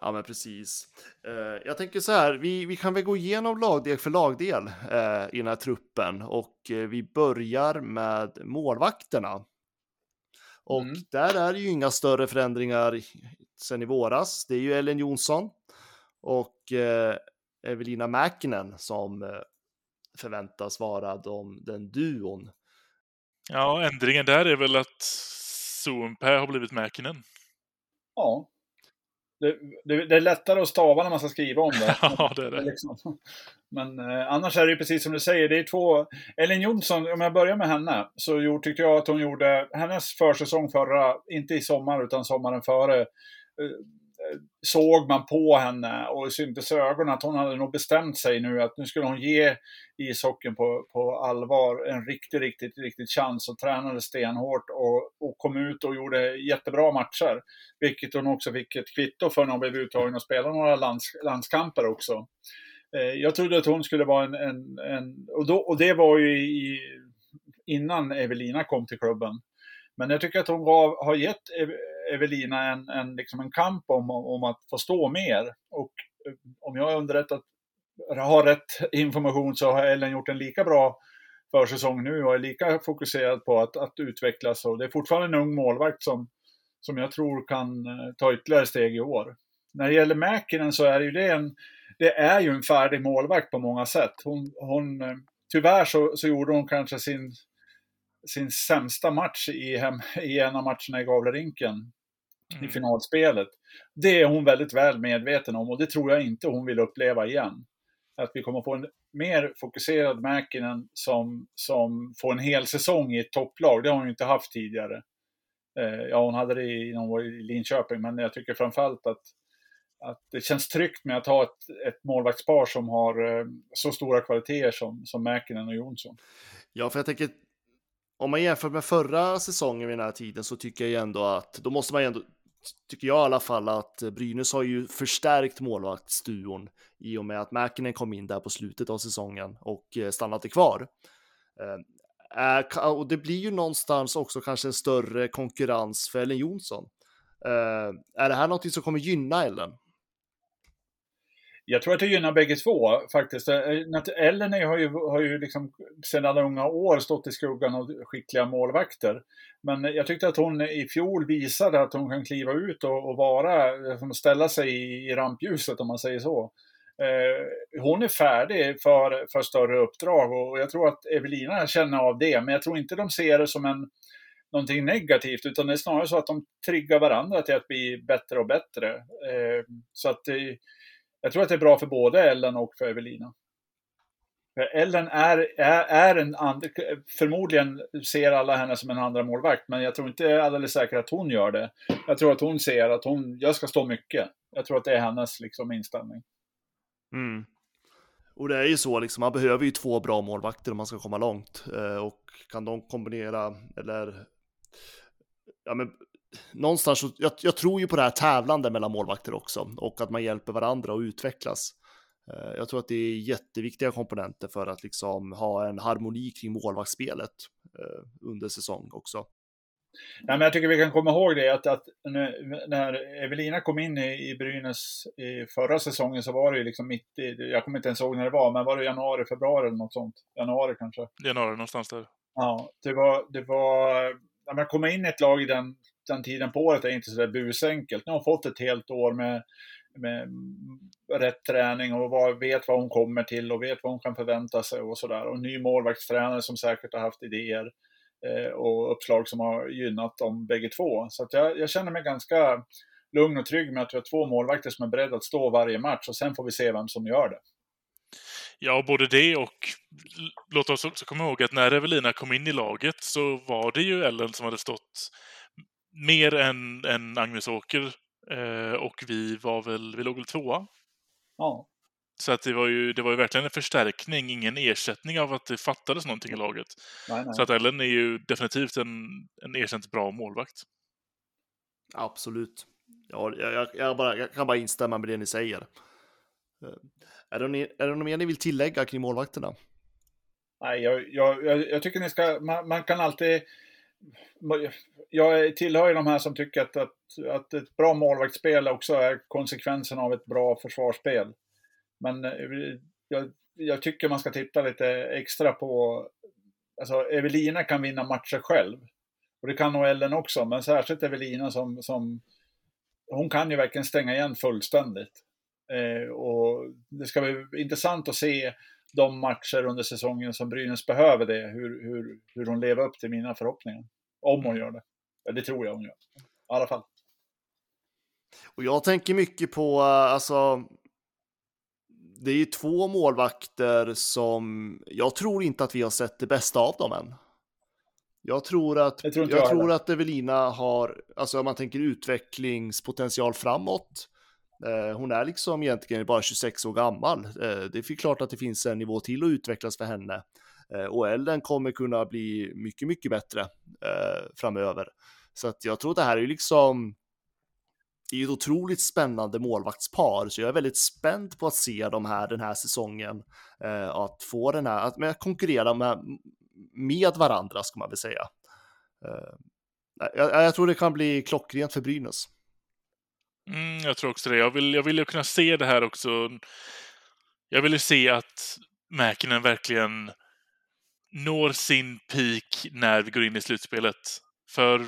Ja, men precis. Eh, jag tänker så här, vi, vi kan väl gå igenom lagdel för lagdel eh, i den här truppen och eh, vi börjar med målvakterna. Och mm. där är det ju inga större förändringar sen i våras. Det är ju Ellen Jonsson och Evelina Mäkinen som förväntas vara de, den duon. Ja, ändringen där är väl att Zoompe har blivit Mäkinen. Ja, det, det, det, är lättare att stava när man ska skriva om det. ja, det är det. Liksom. Men eh, annars är det ju precis som du säger, det är två... Ellen Jonsson, om jag börjar med henne, så gjorde, tyckte jag att hon gjorde hennes försäsong förra, inte i sommar utan sommaren före, eh, såg man på henne och i syntes ögonen att hon hade nog bestämt sig nu att nu skulle hon ge ishockeyn på, på allvar en riktigt, riktigt, riktigt chans och tränade stenhårt och, och kom ut och gjorde jättebra matcher. Vilket hon också fick ett kvitto för när hon blev uttagen och spelade några lands, landskamper också. Eh, jag trodde att hon skulle vara en, en, en och, då, och det var ju i, innan Evelina kom till klubben. Men jag tycker att hon gav, har gett Evelina en, en, liksom en kamp om, om att få stå mer. Och eh, om jag är underrättat, har rätt information så har Ellen gjort en lika bra försäsong nu och är lika fokuserad på att, att utvecklas. Och det är fortfarande en ung målvakt som, som jag tror kan eh, ta ytterligare steg i år. När det gäller Mäkinen så är det ju det en, det är ju en färdig målvakt på många sätt. Hon, hon, eh, tyvärr så, så gjorde hon kanske sin, sin sämsta match i, hem, i en av matcherna i Gavlerinken mm. i finalspelet. Det är hon väldigt väl medveten om och det tror jag inte hon vill uppleva igen. Att vi kommer få en mer fokuserad Mäkinen som, som får en hel säsong i ett topplag. Det har hon ju inte haft tidigare. Eh, ja, hon hade det i, när hon var i Linköping, men jag tycker framförallt att, att det känns tryggt med att ha ett, ett målvaktspar som har eh, så stora kvaliteter som, som Mäkinen och Jonsson. Ja, för jag tänker om man jämför med förra säsongen vid den här tiden så tycker jag ändå att då måste man ändå tycker jag i alla fall att Brynäs har ju förstärkt målvaktsduon i och med att Mäkinen kom in där på slutet av säsongen och eh, stannade kvar. Eh, och det blir ju någonstans också kanske en större konkurrens för Ellen Jonsson. Eh, är det här någonting som kommer gynna Ellen? Jag tror att det gynnar bägge två faktiskt. Eh, eh har ju, har ju liksom sedan unga år stått i skuggan av skickliga målvakter. Men jag tyckte att hon i fjol visade att hon kan kliva ut och, och vara, liksom ställa sig i, i rampljuset om man säger så. Eh, hon är färdig för, för större uppdrag och jag tror att Evelina känner av det. Men jag tror inte de ser det som en, någonting negativt utan det är snarare så att de triggar varandra till att bli bättre och bättre. Eh, så att eh, jag tror att det är bra för både Ellen och för Evelina. För Ellen är, är, är en and, förmodligen ser alla henne som en andra målvakt men jag tror inte alldeles säkert att hon gör det. Jag tror att hon ser att hon, jag ska stå mycket. Jag tror att det är hennes liksom, inställning. Mm. Och det är ju så, liksom, man behöver ju två bra målvakter om man ska komma långt. Eh, och kan de kombinera, eller ja, men någonstans, så, jag, jag, tror ju på det här tävlande mellan målvakter också och att man hjälper varandra att utvecklas. Eh, jag tror att det är jätteviktiga komponenter för att liksom ha en harmoni kring målvaktsspelet eh, under säsong också. Nej, men jag tycker vi kan komma ihåg det att, att när Evelina kom in i, i Brynäs i förra säsongen så var det ju liksom mitt i, jag kommer inte ens ihåg när det var, men var det januari, februari eller något sånt? Januari kanske? Januari någonstans där. Ja, det var, det var, när man kommer in i ett lag i den den tiden på året är inte så där busenkelt. Nu har hon fått ett helt år med, med rätt träning och var, vet vad hon kommer till och vet vad hon kan förvänta sig och sådär. Och ny målvaktstränare som säkert har haft idéer eh, och uppslag som har gynnat dem bägge två. Så att jag, jag känner mig ganska lugn och trygg med att vi har två målvakter som är beredda att stå varje match och sen får vi se vem som gör det. Ja, både det och låt oss också komma ihåg att när Evelina kom in i laget så var det ju Ellen som hade stått mer än, än Agnes Åker eh, och vi var väl, vi låg väl tvåa? Ja. Så att det var, ju, det var ju verkligen en förstärkning, ingen ersättning av att det fattades någonting i laget. Nej, nej. Så att Ellen är ju definitivt en, en erkänt bra målvakt. Absolut. Ja, jag, jag, bara, jag kan bara instämma med det ni säger. Eh, är det, är det något mer ni vill tillägga kring målvakterna? Nej, jag, jag, jag tycker ni ska, man, man, kan alltid... Jag tillhör ju de här som tycker att, att, att ett bra målvaktsspel också är konsekvensen av ett bra försvarsspel. Men eh, jag, jag tycker man ska titta lite extra på... Alltså Evelina kan vinna matcher själv. Och det kan nog Ellen också, men särskilt Evelina som, som hon kan ju verkligen stänga igen fullständigt. Eh, och det ska bli intressant att se de matcher under säsongen som Brynäs behöver det, hur, hur, hur hon lever upp till mina förhoppningar. Om hon gör det. Det tror jag hon gör. I alla fall. Och jag tänker mycket på, alltså, det är ju två målvakter som jag tror inte att vi har sett det bästa av dem än. Jag tror att, jag, tror, jag tror att Evelina har, alltså om man tänker utvecklingspotential framåt, eh, Eh, hon är liksom egentligen bara 26 år gammal. Eh, det är klart att det finns en nivå till att utvecklas för henne. Eh, och Ellen kommer kunna bli mycket, mycket bättre framöver. Så att jag tror att det här är liksom, det är ett otroligt spännande målvaktspar, så jag är väldigt spänd på att se de här den här säsongen. Eh, att få den här, att konkurrera med, med varandra ska man väl säga. Jag, jag, tror det kan bli klockrent för Brynäs. Mm, jag tror också det. Jag vill, jag vill ju kunna se det här också. Jag vill ju se att Mäkinen verkligen når sin peak när vi går in i slutspelet. För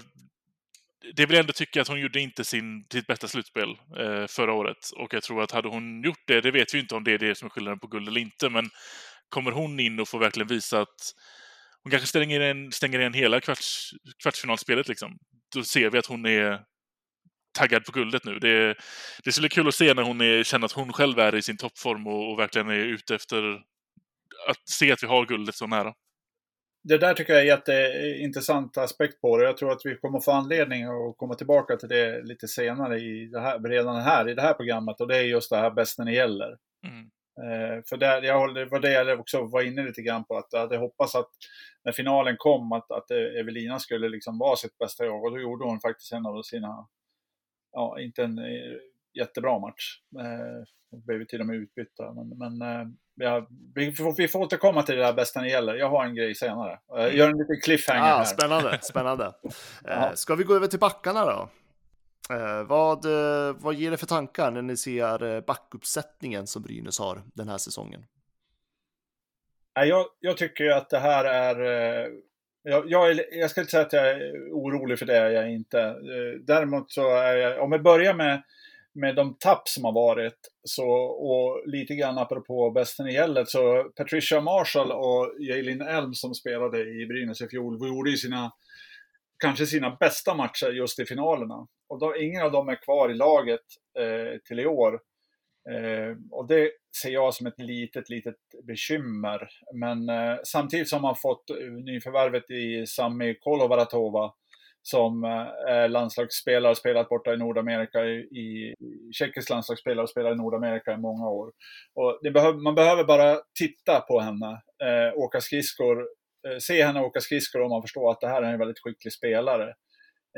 det vill jag ändå tycka att hon gjorde inte sin, sitt bästa slutspel eh, förra året. Och jag tror att hade hon gjort det, det vet vi inte om det är det som är skillnaden på guld eller inte, men kommer hon in och får verkligen visa att hon kanske stänger igen stänger hela kvarts, kvartsfinalspelet. Liksom. Då ser vi att hon är taggad på guldet nu. Det, det skulle kul att se när hon är, känner att hon själv är i sin toppform och, och verkligen är ute efter att se att vi har guldet så nära. Det där tycker jag är en jätteintressant aspekt på det. Jag tror att vi kommer få anledning att komma tillbaka till det lite senare i det här, redan här i det här programmet och det är just det här bäst när det gäller. Mm. Eh, för där, jag, det var det jag också var inne lite grann på, att jag hade hoppats att när finalen kom att, att Evelina skulle liksom vara sitt bästa jag och då gjorde hon faktiskt en av sina, ja inte en eh, jättebra match. Eh, blev till och med utbytta. Men, men eh, ja, vi, får, vi får återkomma till det där bästa när det gäller. Jag har en grej senare. Jag gör en liten cliffhanger ah, här. Spännande, spännande. eh, ska vi gå över till backarna då? Eh, vad, eh, vad ger det för tankar när ni ser eh, backuppsättningen som Brynäs har den här säsongen? Jag, jag tycker att det här är... Jag, jag, är, jag ska inte säga att jag är orolig för det, jag är inte. Eh, däremot så är jag, om vi börjar med, med de tapp som har varit, så, och lite grann apropå bästen i gället, så Patricia Marshall och Jalin Elm som spelade i Brynäs i fjol, gjorde ju sina kanske sina bästa matcher just i finalerna. Och då, ingen av dem är kvar i laget eh, till i år. Eh, och det ser jag som ett litet, litet bekymmer. Men eh, samtidigt som man fått eh, nyförvärvet i Sami Kolovaratova som eh, är landslagsspelare, spelat borta i Nordamerika, i, i tjeckisk landslagsspelare och spelat i Nordamerika i många år. Och behöv, man behöver bara titta på henne, eh, åka skridskor Eh, se henne åka skridskor och man förstår att det här är en väldigt skicklig spelare.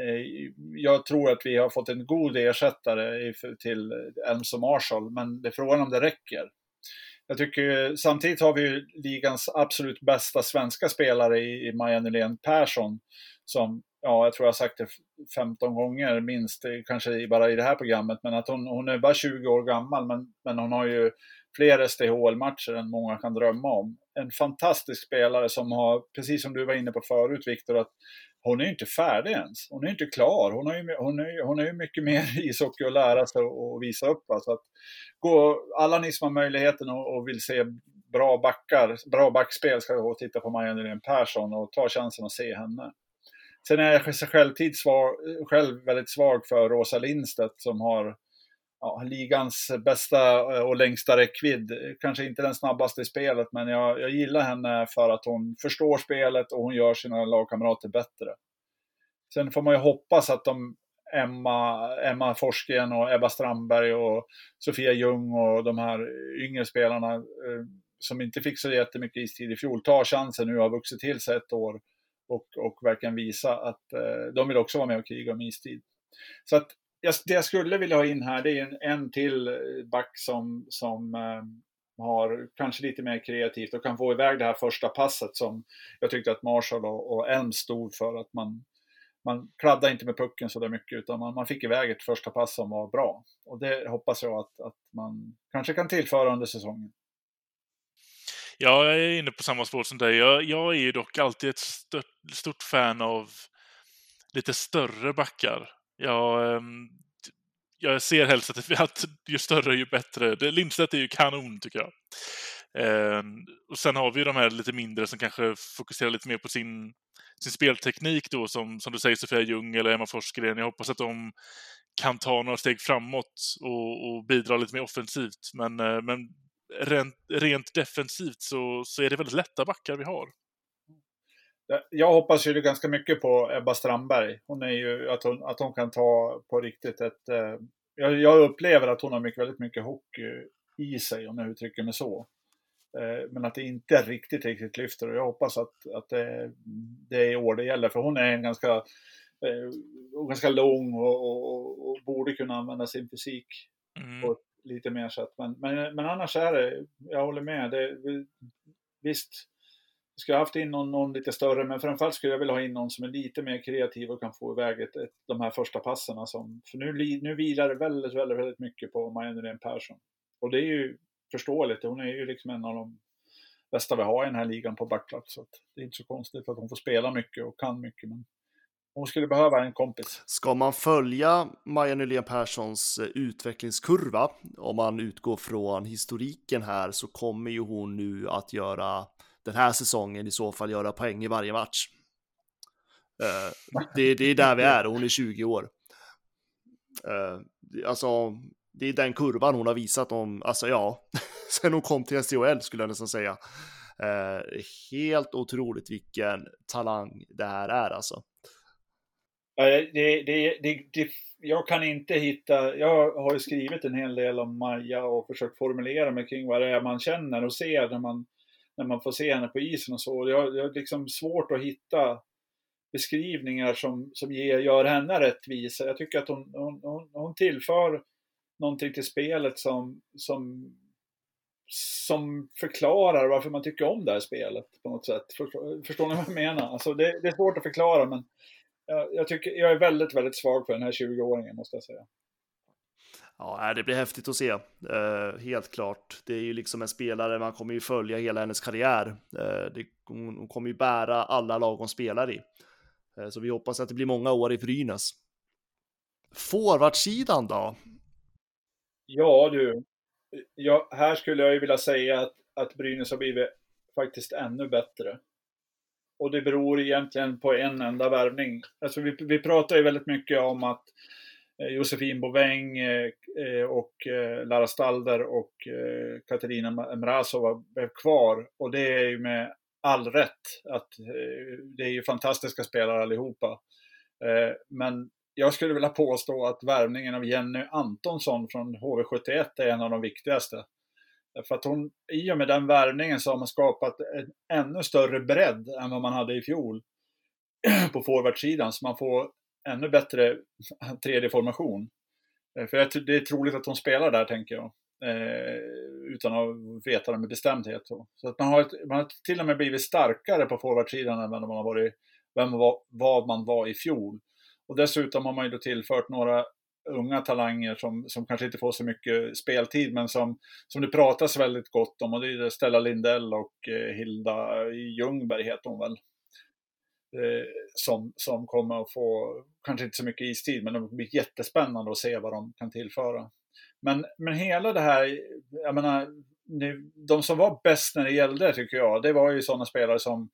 Eh, jag tror att vi har fått en god ersättare till Elms och Marshall, men det är frågan om det räcker. Jag tycker samtidigt har vi ju ligans absolut bästa svenska spelare i Maja Nylén Persson som, ja, jag tror jag har sagt det 15 gånger minst, eh, kanske bara i det här programmet, men att hon, hon är bara 20 år gammal, men, men hon har ju fler SDHL-matcher än många kan drömma om. En fantastisk spelare som har, precis som du var inne på förut Viktor, att hon är ju inte färdig ens. Hon är inte klar. Hon har ju, hon är, hon är ju mycket mer ishockey att lära sig och, visa upp. Så att gå, alla ni som har möjligheten och, och vill se bra backar, bra backspel ska gå och titta på Maja Nylén Persson och ta chansen att se henne. Sen är jag självtid svag, själv väldigt svag för Rosa Lindstedt som har ja, ligans bästa eh, och längsta räckvidd. Kanske inte den snabbaste i spelet, men jag, jag gillar henne för att hon förstår spelet och hon gör sina lagkamrater bättre. Sen får man ju hoppas att de Emma, Emma Forsgren och Ebba Strandberg och Sofia Ljung och de här yngre spelarna eh, som inte fick så jättemycket istid i fjol tar chansen nu och har vuxit till sig ett år och, och verkligen visa att eh, de vill också vara med och kriga om istid. Så att jag, det jag skulle vilja ha in här det är en, en till eh, back som, som eh, har kanske lite mer kreativt och kan få iväg det här första passet som jag tyckte att Marshall och, och Elm stod för. Att man, man kladdade inte med pucken så där mycket utan man, man fick iväg ett första pass som var bra. Och det hoppas jag att, att man kanske kan tillföra under säsongen. Ja, jag är inne på samma spår som dig. Jag, jag är ju dock alltid ett stört, stort fan av lite större backar. Jag, ehm, jag ser helst att, att ju större ju bättre. Lindstedt är ju kanon tycker jag. Ehm, och sen har vi ju de här lite mindre som kanske fokuserar lite mer på sin, sin spelteknik då, som, som du säger Sofia Ljung eller Emma Forsgren. Jag hoppas att de kan ta några steg framåt och, och bidra lite mer offensivt. Men, eh, men rent, rent defensivt så, så är det väldigt lätta backar vi har. Jag hoppas ju ganska mycket på Ebba Strandberg. Hon är ju, att hon, att hon kan ta på riktigt ett... Eh, jag, jag, upplever att hon har mycket, väldigt mycket hockey i sig, om jag uttrycker mig så. Eh, men att det inte riktigt, riktigt lyfter. Och jag hoppas att, att det, det är i år det gäller, för hon är en ganska, eh, ganska lång och, och, och, borde kunna använda sin fysik mm. på lite mer sätt. Men, men, men annars är det, jag håller med. Det, visst, vi skulle haft in någon, någon, lite större, men framförallt skulle jag vilja ha in någon som är lite mer kreativ och kan få iväg ett, ett, de här första passerna. Som, för nu, nu vilar det väldigt, väldigt, väldigt mycket på Maja Nyrén Persson. Och det är ju förståeligt, hon är ju liksom en av de bästa vi har i den här ligan på backplats. Så det är inte så konstigt att hon får spela mycket och kan mycket. Men hon skulle behöva en kompis. Ska man följa Maja Nylén Perssons eh, utvecklingskurva, om man utgår från historiken här, så kommer ju hon nu att göra den här säsongen i så fall göra poäng i varje match. Uh, det, det, är där vi är, hon är 20 år. Uh, alltså, det är den kurvan hon har visat om, alltså ja, sen hon kom till SDHL skulle jag nästan säga. Uh, helt otroligt vilken talang det här är alltså. Det, det, det, jag kan inte hitta, jag har ju skrivit en hel del om Maja och försökt formulera mig kring vad det är man känner och ser när man när man får se henne på isen och så. Jag har liksom svårt att hitta beskrivningar som, som ger, gör henne rättvisa. Jag tycker att hon, hon, hon, hon tillför någonting till spelet som, som, som förklarar varför man tycker om det här spelet på något sätt. Förstår, förstår ni vad jag menar? Alltså det, det är svårt att förklara men jag, jag, tycker, jag är väldigt, väldigt svag för den här 20-åringen måste jag säga. Ja, det blir häftigt att se. eh, helt klart. Det är ju liksom en spelare, man kommer ju följa hela hennes karriär. Eh, det, hon, kommer ju bära alla lag hon spelar i. Eh, så vi hoppas att det blir många år i Brynäs. Forwardsidan då? Ja du, ja, här skulle jag ju vilja säga att, att Brynäs har blivit faktiskt ännu bättre. Och det beror egentligen på en enda värvning. Alltså vi, vi pratar ju väldigt mycket om att Eh, Josefin Boväng eh, eh, och Lara Stalder och Katarina Mrazova blev kvar. Och det är ju med all rätt att det är ju fantastiska spelare allihopa. Men jag skulle vilja påstå att värvningen av Jenny Antonsson från HV71 är en av de viktigaste. För att hon, i och med den värvningen så har man skapat en ännu större bredd än vad man hade i fjol på forwardsidan. Så man får ännu bättre tredje formation. Eh, för det är troligt att de spelar där, tänker jag. Eh, utan att veta det med bestämdhet. Så att man, har ett, man har till och med blivit starkare på forwardsidan än vad man, har varit, vem var, vad man var i fjol. Och dessutom har man ju då tillfört några unga talanger som, som kanske inte får så mycket speltid men som, som det pratas väldigt gott om och det är Stella Lindell och eh, Hilda Ljungberg heter hon väl. Eh, som, som kommer att få, kanske inte så mycket istid, men det blir jättespännande att se vad de kan tillföra. Men, men hela det här, jag menar, de som var bäst när det gällde tycker jag, det var ju sådana spelare som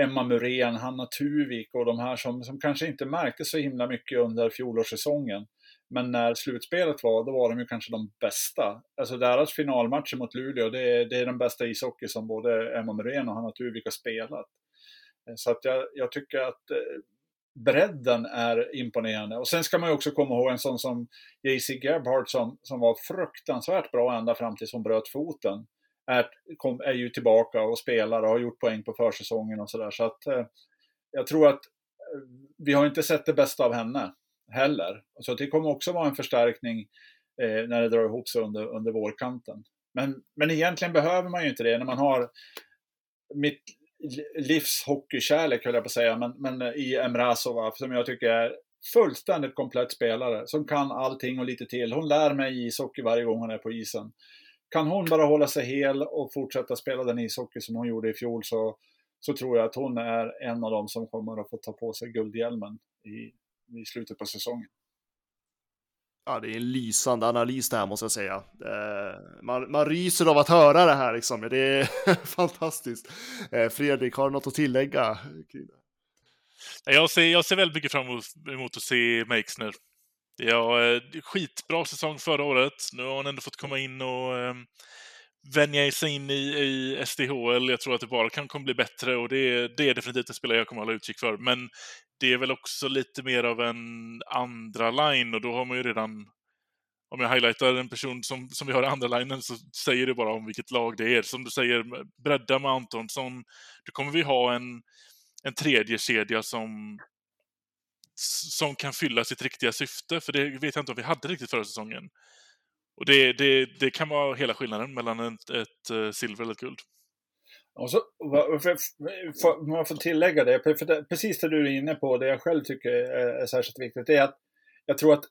Emma Muren, Hanna Tuvik och de här som, som kanske inte märktes så himla mycket under fjolårssäsongen. Men när slutspelet var, då var de ju kanske de bästa. Alltså deras finalmatcher mot Luleå, det är, det är den bästa ishockey som både Emma Muren och Hanna Tuvik har spelat. Eh, så att jag, jag tycker att eh, bredden är imponerande. Och sen ska man ju också komma ihåg en sån som JC Gebhardt som, som var fruktansvärt bra ända fram tills hon bröt foten. Är, kom, är ju tillbaka och spelar och har gjort poäng på försäsongen och sådär. Så att eh, jag tror att eh, vi har inte sett det bästa av henne heller. Så det kommer också vara en förstärkning eh, när det drar ihop sig under, under vårkanten. Men, men egentligen behöver man ju inte det när man har mitt livshockeykärlek höll jag på att säga, men, men eh, i Emrazova som jag tycker är fullständigt komplett spelare som kan allting och lite till. Hon lär mig ishockey varje gång hon är på isen. Kan hon bara hålla sig hel och fortsätta spela den ishockey som hon gjorde i fjol så, så tror jag att hon är en av dem som kommer att få ta på sig guldhjälmen i, i slutet på säsongen. Ja, det är en lysande analys det här måste jag säga. Eh, man, man ryser av att höra det här liksom. Det är fantastiskt. Eh, Fredrik, har du något att tillägga? Jag ser, jag ser väldigt mycket fram emot att se Meixner. Ja, eh, skitbra säsong förra året. Nu har han ändå fått komma in och eh, vänja sig in i, i SDHL. Jag tror att det bara kan komma bli bättre och det, det är definitivt en spelare jag kommer att hålla utkik för. Men det är väl också lite mer av en andra line och då har man ju redan om jag highlightar en person som, som vi har i andra linen så säger det bara om vilket lag det är. Som du säger, bredda med Antonsson. Då kommer vi ha en, en tredje kedja som, som kan fylla sitt riktiga syfte. För det vet jag inte om vi hade riktigt förra säsongen. Och det, det, det kan vara hela skillnaden mellan ett, ett silver eller ett guld. Och så, om jag får tillägga det, för det, precis det du är inne på, det jag själv tycker är, är särskilt viktigt, det är att jag tror att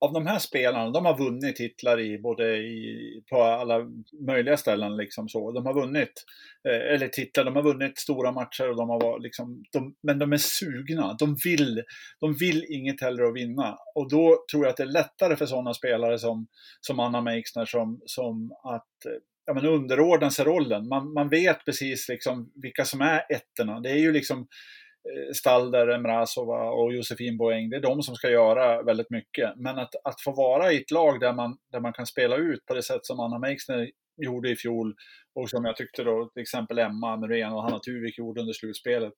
av de här spelarna, de har vunnit titlar i både i, på alla möjliga ställen. Liksom så. De har vunnit, eh, eller titlar, de har vunnit stora matcher och de har varit liksom, de, men de är sugna. De vill, de vill inget hellre att vinna. Och då tror jag att det är lättare för sådana spelare som, som Anna Meixner som, som att eh, ja, men underordna sig rollen. Man, man vet precis liksom vilka som är ettorna. Det är ju liksom Eh, Stalder, Emrazova och Josefin Boeng, det är de som ska göra väldigt mycket. Men att, att få vara i ett lag där man, där man kan spela ut på det sätt som Anna Meixner gjorde i fjol och som jag tyckte då till exempel Emma Norén och Hanna Tuvik gjorde under slutspelet.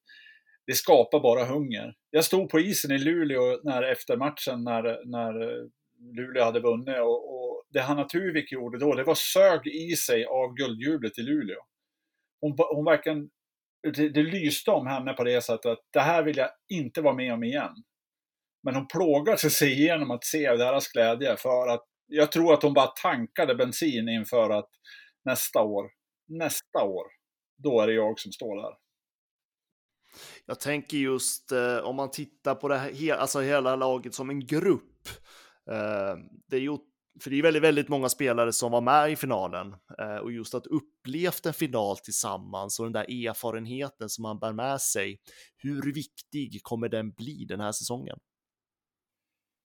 Det skapar bara hunger. Jag stod på isen i Luleå när, efter matchen när, när eh, Luleå hade vunnit och, och det Hanna Tuvik gjorde då, det var sög i sig av guldjublet i Luleå. Hon, hon verkligen, det, det lyste om henne på det sättet att det här vill jag inte vara med om igen. Men hon plågade sig igenom att se deras glädje för att jag tror att hon bara tankade bensin inför att nästa år, nästa år, då är det jag som står där. Jag tänker just eh, om man tittar på det här, alltså hela laget som en grupp. Eh, det är ju för det är väldigt, väldigt många spelare som var med i finalen eh, och just att upplevt en final tillsammans och den där erfarenheten som man bär med sig. Hur viktig kommer den bli den här säsongen?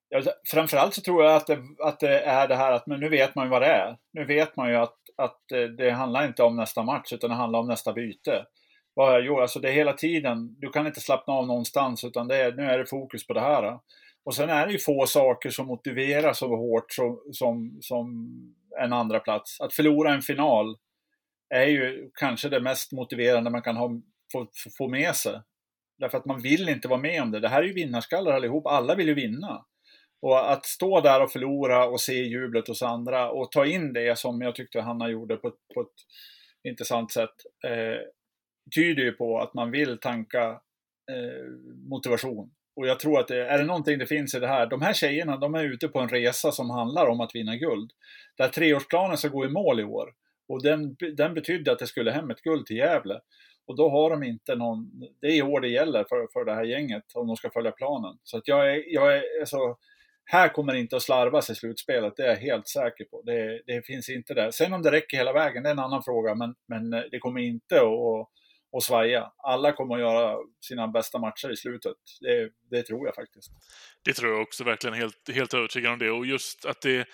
Ja, framförallt så tror jag att det, att det är det här att men nu vet man ju vad det är. Nu vet man ju att, att eh, det handlar inte om nästa match utan det handlar om nästa byte. Vad jag gjort, alltså det är hela tiden, du kan inte slappna av någonstans utan det är, nu är det fokus på det här. Och sen är det ju få saker som motiverar så hårt som, som, som en andra plats. Att förlora en final är ju kanske det mest motiverande man kan ha, få, få med sig. Därför att man vill inte vara med om det. Det här är ju vinnarskallar allihop, alla vill ju vinna. Och att stå där och förlora och se jublet hos andra och ta in det som jag tyckte Hanna gjorde på, på ett intressant sätt eh, tyder ju på att man vill tanka eh, motivation. Och jag tror att det, är det någonting det finns i det här, de här tjejerna de är ute på en resa som handlar om att vinna guld. Där treårsplanen ska gå i mål i år. Och den, den betydde att det skulle hem ett guld till Gävle. Och då har de inte någon, det är i år det gäller för, för det här gänget om de ska följa planen. Så att jag är, jag är alltså, här kommer det inte att slarvas i slutspelet, det är jag helt säker på. Det, det finns inte där. Sen om det räcker hela vägen, det är en annan fråga, men, men eh, det kommer inte att och svaja. Alla kommer att göra sina bästa matcher i slutet. Det, det tror jag faktiskt. Det tror jag också verkligen, helt, helt övertygad om det. Och just att det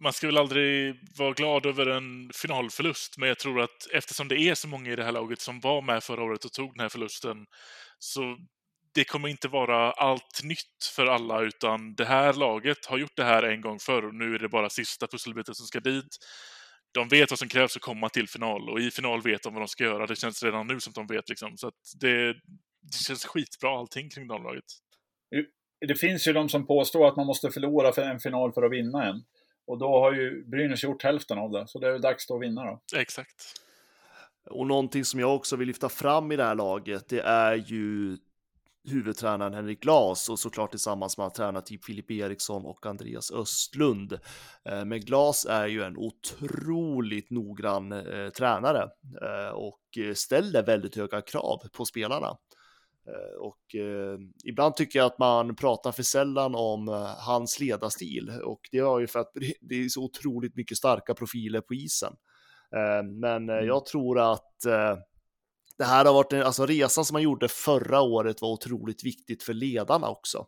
man ska väl aldrig vara glad över en finalförlust, men jag tror att eftersom det är så många i det här laget som var med förra året och tog den här förlusten, så det kommer inte vara allt nytt för alla, utan det här laget har gjort det här en gång förr och nu är det bara sista pusselbiten som ska dit. De vet vad som krävs för att komma till final och i final vet de vad de ska göra. Det känns redan nu som de vet liksom. Så att det, det känns skitbra allting kring damlaget. Det finns ju de som påstår att man måste förlora för en final för att vinna en. Och då har ju Brynäs gjort hälften av det, så det är dags då att vinna då. Exakt. Och någonting som jag också vill lyfta fram i det här laget, det är ju huvudtränaren Henrik Glas och såklart tillsammans med att träna typ Filip Eriksson och Andreas Östlund. Eh, men Glas är ju en otroligt noggrann eh, tränare eh, och ställer väldigt höga krav på spelarna. Eh, och ibland tycker jag att man pratar för sällan om hans ledarstil och det är ju för att det är så otroligt mycket starka profiler på isen. Men mm. jag tror att det här har varit en, alltså resan som man gjorde förra året var otroligt viktigt för ledarna också.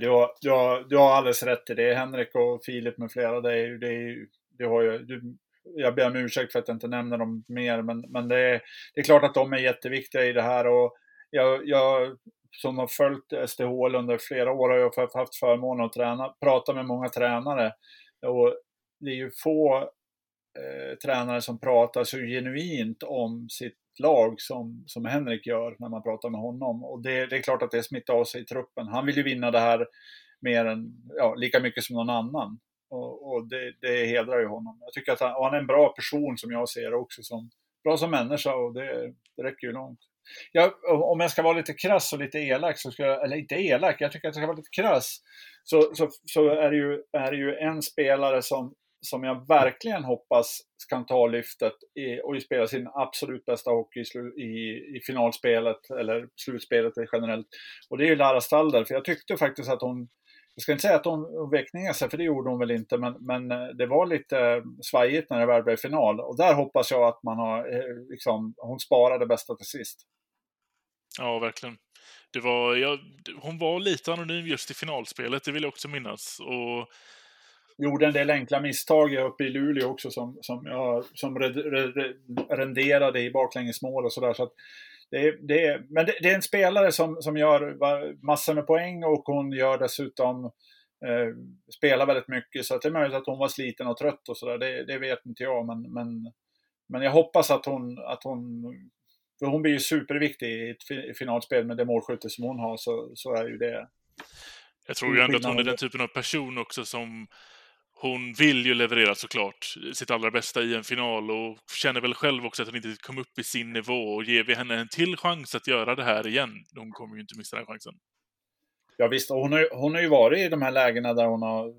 Du har, du, har, du har alldeles rätt i det. Henrik och Filip med flera, det är, det är, du har ju, du, jag ber om ursäkt för att jag inte nämner dem mer, men, men det, är, det är klart att de är jätteviktiga i det här. Och jag, jag som har följt SDHL under flera år har jag haft förmånen att träna, prata med många tränare. Och det är ju få eh, tränare som pratar så genuint om sitt lag som, som Henrik gör när man pratar med honom. Och det, det är klart att det smittar av sig i truppen. Han vill ju vinna det här mer än, ja, lika mycket som någon annan. Och, och det, det hedrar ju honom. Jag tycker att han, han, är en bra person som jag ser också, som, bra som människa och det, det räcker ju långt. Jag, om jag ska vara lite krass och lite elak, så ska jag, eller inte elak, jag tycker att jag ska vara lite krass, så, så, så är, det ju, är det ju en spelare som, som jag verkligen hoppas kan ta lyftet i, och spela sin absolut bästa hockey i, i, i finalspelet eller slutspelet generellt. Och det är ju Lara Stalder, för jag tyckte faktiskt att hon jag ska inte säga att hon vek ner sig, för det gjorde hon väl inte, men, men eh, det var lite svajigt när det väl blev final. Och där hoppas jag att man har, eh, liksom, hon sparade bästa till sist. Ja, verkligen. Det var, ja, hon var lite anonym just i finalspelet, det vill jag också minnas. Och... Gjorde en del enkla misstag uppe i Luleå också som, som, ja, som renderade i baklängesmål och sådär. Så det, det, men det, det, är en spelare som, som gör massor med poäng och hon gör dessutom eh, spelar väldigt mycket. Så det är möjligt att hon var sliten och trött och sådär. Det, det vet inte jag. Men, men, men jag hoppas att hon, att hon för hon blir ju superviktig i ett finalspel med det målskytte som hon har, så, så är ju det. Jag tror ju ändå att hon är den typen av person också som hon vill ju leverera såklart sitt allra bästa i en final och känner väl själv också att hon inte kom upp i sin nivå och ger vi henne en till chans att göra det här igen, hon kommer ju inte missa den chansen. Ja visst, och hon har, hon har ju varit i de här lägena där hon har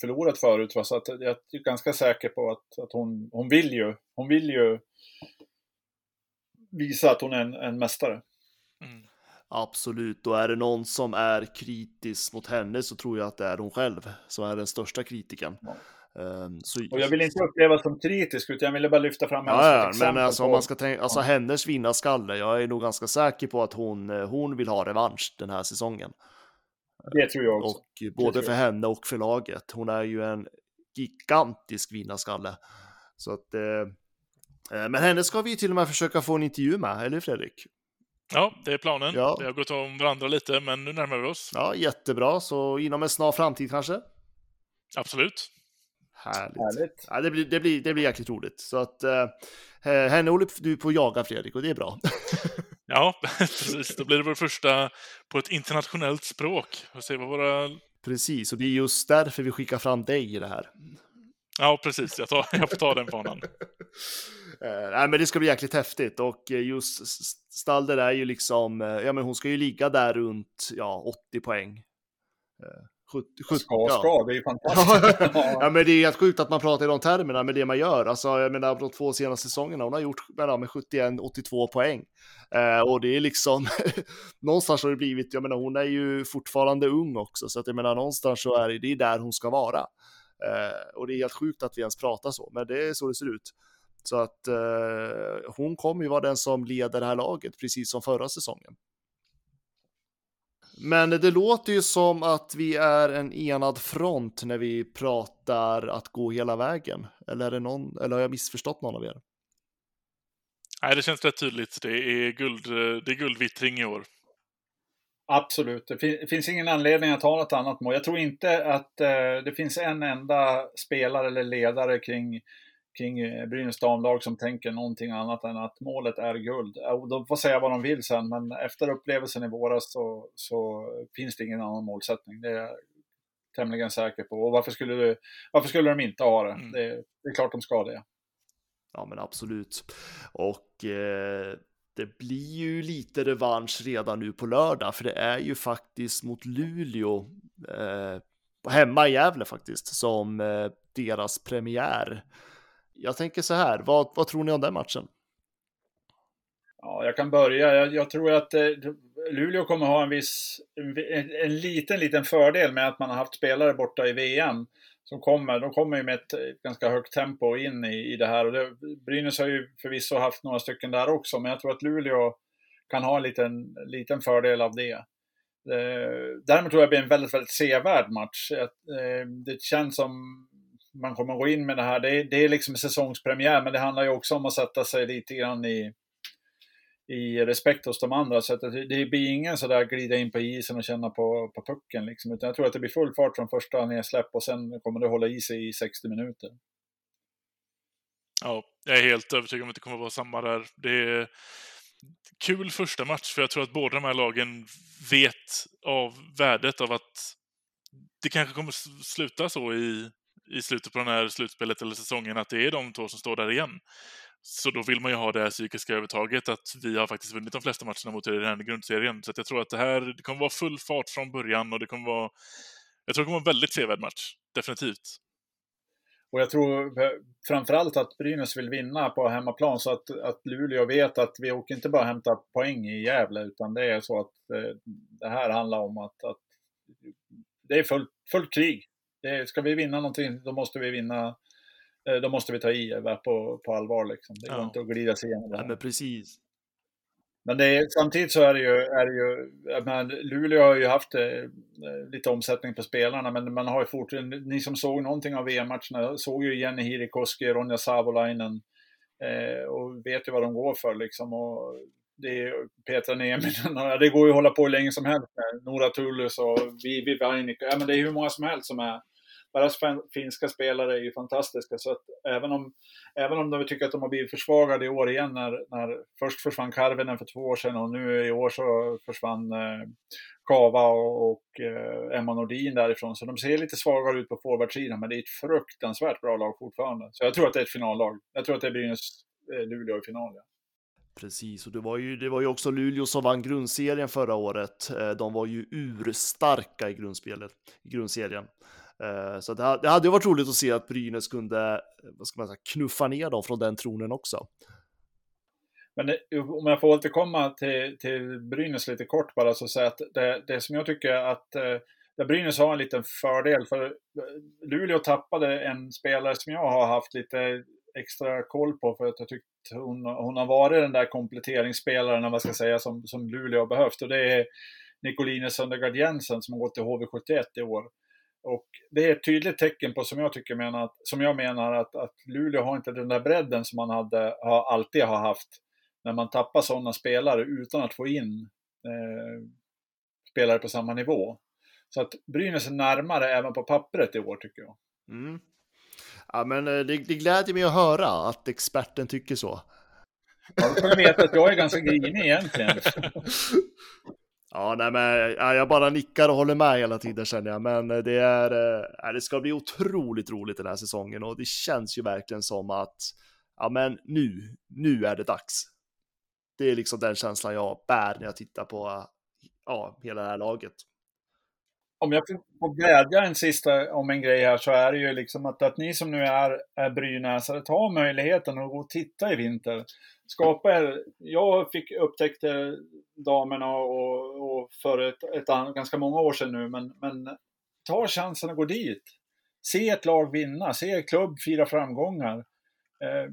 förlorat förut, så att jag är ganska säker på att, att hon, hon vill ju, hon vill ju visa att hon är en, en mästare. Mm. Absolut, och är det någon som är kritisk mot henne så tror jag att det är hon själv som är den största kritiken. Ja. Um, så... Och jag vill inte upplevas som kritisk, utan jag ville bara lyfta fram henne ja, ja, Men alltså, på... om man ska tänka, alltså hennes vinnarskalle, jag är nog ganska säker på att hon, eh, hon vill ha revansch den här säsongen. Det tror jag också. Och både för henne och för laget. Hon är ju en gigantisk vinnarskalle. Så att, eh, eh, men henne ska vi till och med försöka få en intervju med, eller Fredrik? Ja, det är planen. Ja. Det har gått om varandra lite, men nu närmar vi oss. Ja, jättebra. Så inom en snar framtid kanske? Absolut. Härligt. Härligt. Ja, det, blir, det, blir, det blir jäkligt roligt. Så att eh, henne håller du på att jaga, Fredrik, och det är bra. ja, precis. Då blir det vår första på ett internationellt språk. Och se vad våra... Precis, och det är just därför vi skickar fram dig i det här. Ja, precis. Jag, tar, jag får ta den banan. Uh, nej, men det ska bli jäkligt häftigt och eh, just Stalder är ju liksom, uh, ja men hon ska ju ligga där runt, ja, 80 poäng. Uh, 70, 70, ska, ja. ska, det är ju fantastiskt. ja, men det är helt sjukt att man pratar i de termerna med det man gör. Alltså, jag menar, de två senaste säsongerna, hon har gjort med 71-82 poäng. Uh, och det är liksom, någonstans har det blivit, jag menar, hon är ju fortfarande ung också, så att jag menar, någonstans så är det, det är där hon ska vara. Uh, och det är helt sjukt att vi ens pratar så, men det är så det ser ut. Så att eh, hon kommer ju vara den som leder det här laget, precis som förra säsongen. Men det låter ju som att vi är en enad front när vi pratar att gå hela vägen. Eller, är det någon, eller har jag missförstått någon av er? Nej, det känns rätt tydligt. Det är, guld, det är guldvittring i år. Absolut. Det, fin det finns ingen anledning att ha något annat mål. Jag tror inte att eh, det finns en enda spelare eller ledare kring, kring eh, Brynäs damlag som tänker någonting annat än att målet är guld. De får säga vad de vill sen, men efter upplevelsen i våras så, så finns det ingen annan målsättning. Det är jag tämligen säker på. Och varför skulle, du, varför skulle de inte ha det? Mm. det? det? är klart de ska det. Ja, men absolut. Och eh, det blir ju lite revansch redan nu på lördag, för det är ju faktiskt mot Luleå, eh, hemma i Gävle faktiskt, som eh, deras premiär. Jag tänker så här, vad, vad tror ni om den matchen? Ja, jag kan börja. Jag, jag tror att eh, Luleå kommer ha en viss, en, en, liten, liten fördel med att man har haft spelare borta i VM som kommer, de kommer ju med ett eh, ganska högt tempo in i, i det här. Och det, Brynäs har ju förvisso haft några stycken där också, men jag tror att Luleå kan ha en liten, liten fördel av det. Eh, däremot tror jag det blir en väldigt, väldigt sevärd match. Eh, det känns som man kommer gå in med det här. Det är, det är liksom säsongspremiär, men det handlar ju också om att sätta sig lite grann i, i respekt hos de andra. Så att det, det blir ingen sådär glida in på isen och känna på, på pucken. Liksom. Utan jag tror att det blir full fart från första nedsläpp och sen kommer det hålla i sig i 60 minuter. Ja, jag är helt övertygad om att det kommer att vara samma där. Det är kul första match, för jag tror att båda de här lagen vet av värdet av att det kanske kommer sluta så i, i slutet på den här slutspelet eller säsongen, att det är de två som står där igen. Så då vill man ju ha det här psykiska övertaget att vi har faktiskt vunnit de flesta matcherna mot er i den här grundserien. Så jag tror att det här det kommer vara full fart från början och det kommer vara... Jag tror det kommer vara en väldigt sevärd match. Definitivt. Och jag tror framförallt att Brynäs vill vinna på hemmaplan så att, att Luleå vet att vi åker inte bara hämta poäng i Gävle utan det är så att eh, det här handlar om att, att det är fullt, fullt krig. Det, ska vi vinna någonting då måste vi vinna Eh, då måste vi ta i på, på allvar. Liksom. Det går ja. inte att glida sig igenom det. Ja, men precis. Men är, samtidigt så är det ju, är det ju men Luleå har ju haft eh, lite omsättning på spelarna, men man har ju fortfarande, ni som såg någonting av VM-matcherna såg ju Jenny Hirikoski, Ronja Savolainen eh, och vet ju vad de går för liksom. Och det är Petra Nieminen, det går ju att hålla på hur länge som helst med Nora Tullus och Vivi Vainikka, ja men det är hur många som helst som är deras finska spelare är ju fantastiska. Så att även om, även om de tycker att de har blivit försvagade i år igen när, när först försvann Karvinen för två år sedan och nu i år så försvann eh, Kava och, och eh, Emma Nordin därifrån. Så de ser lite svagare ut på forwardsidan men det är ett fruktansvärt bra lag fortfarande. Så jag tror att det är ett finallag. Jag tror att det är Brynäs-Luleå eh, i final. Ja. Precis, och det var, ju, det var ju också Luleå som vann grundserien förra året. Eh, de var ju urstarka i grundspelet, i grundserien. Eh, så det, det hade varit roligt att se att Brynäs kunde eh, vad ska man säga, knuffa ner dem från den tronen också. Men det, om jag får återkomma till, till Brynäs lite kort bara så säga att det, det som jag tycker att eh, där Brynäs har en liten fördel för Luleå tappade en spelare som jag har haft lite extra koll på för att jag tyckte hon, hon har varit den där kompletteringsspelaren, vad ska säga, som, som Luleå har behövt och det är Nicoline Söndergaard Jensen som har gått till HV71 i år. Och det är ett tydligt tecken på, som jag tycker menar, som jag menar att, att Luleå har inte den där bredden som man hade, har, alltid har haft när man tappar sådana spelare utan att få in eh, spelare på samma nivå. Så att Brynäs är närmare även på pappret i år tycker jag. Mm. Ja, men eh, det, det gläder mig att höra att experten tycker så. Ja, då vet att jag är ganska grinig egentligen. Ja, nej, men jag bara nickar och håller med hela tiden känner jag, men eh, det är, eh, det ska bli otroligt roligt den här säsongen och det känns ju verkligen som att, ja men nu, nu är det dags. Det är liksom den känslan jag bär när jag tittar på, ja, hela det här laget. Om jag får glädja en sista om en grej här så är det ju liksom att, att ni som nu är, är Brynäsare, ta möjligheten att gå och titta i vinter skapa er. Jag fick upptäckte eh, damerna och, och för ett, ett, ganska många år sedan nu, men, men ta chansen att gå dit. Se ett lag vinna, se en klubb fira framgångar. Eh,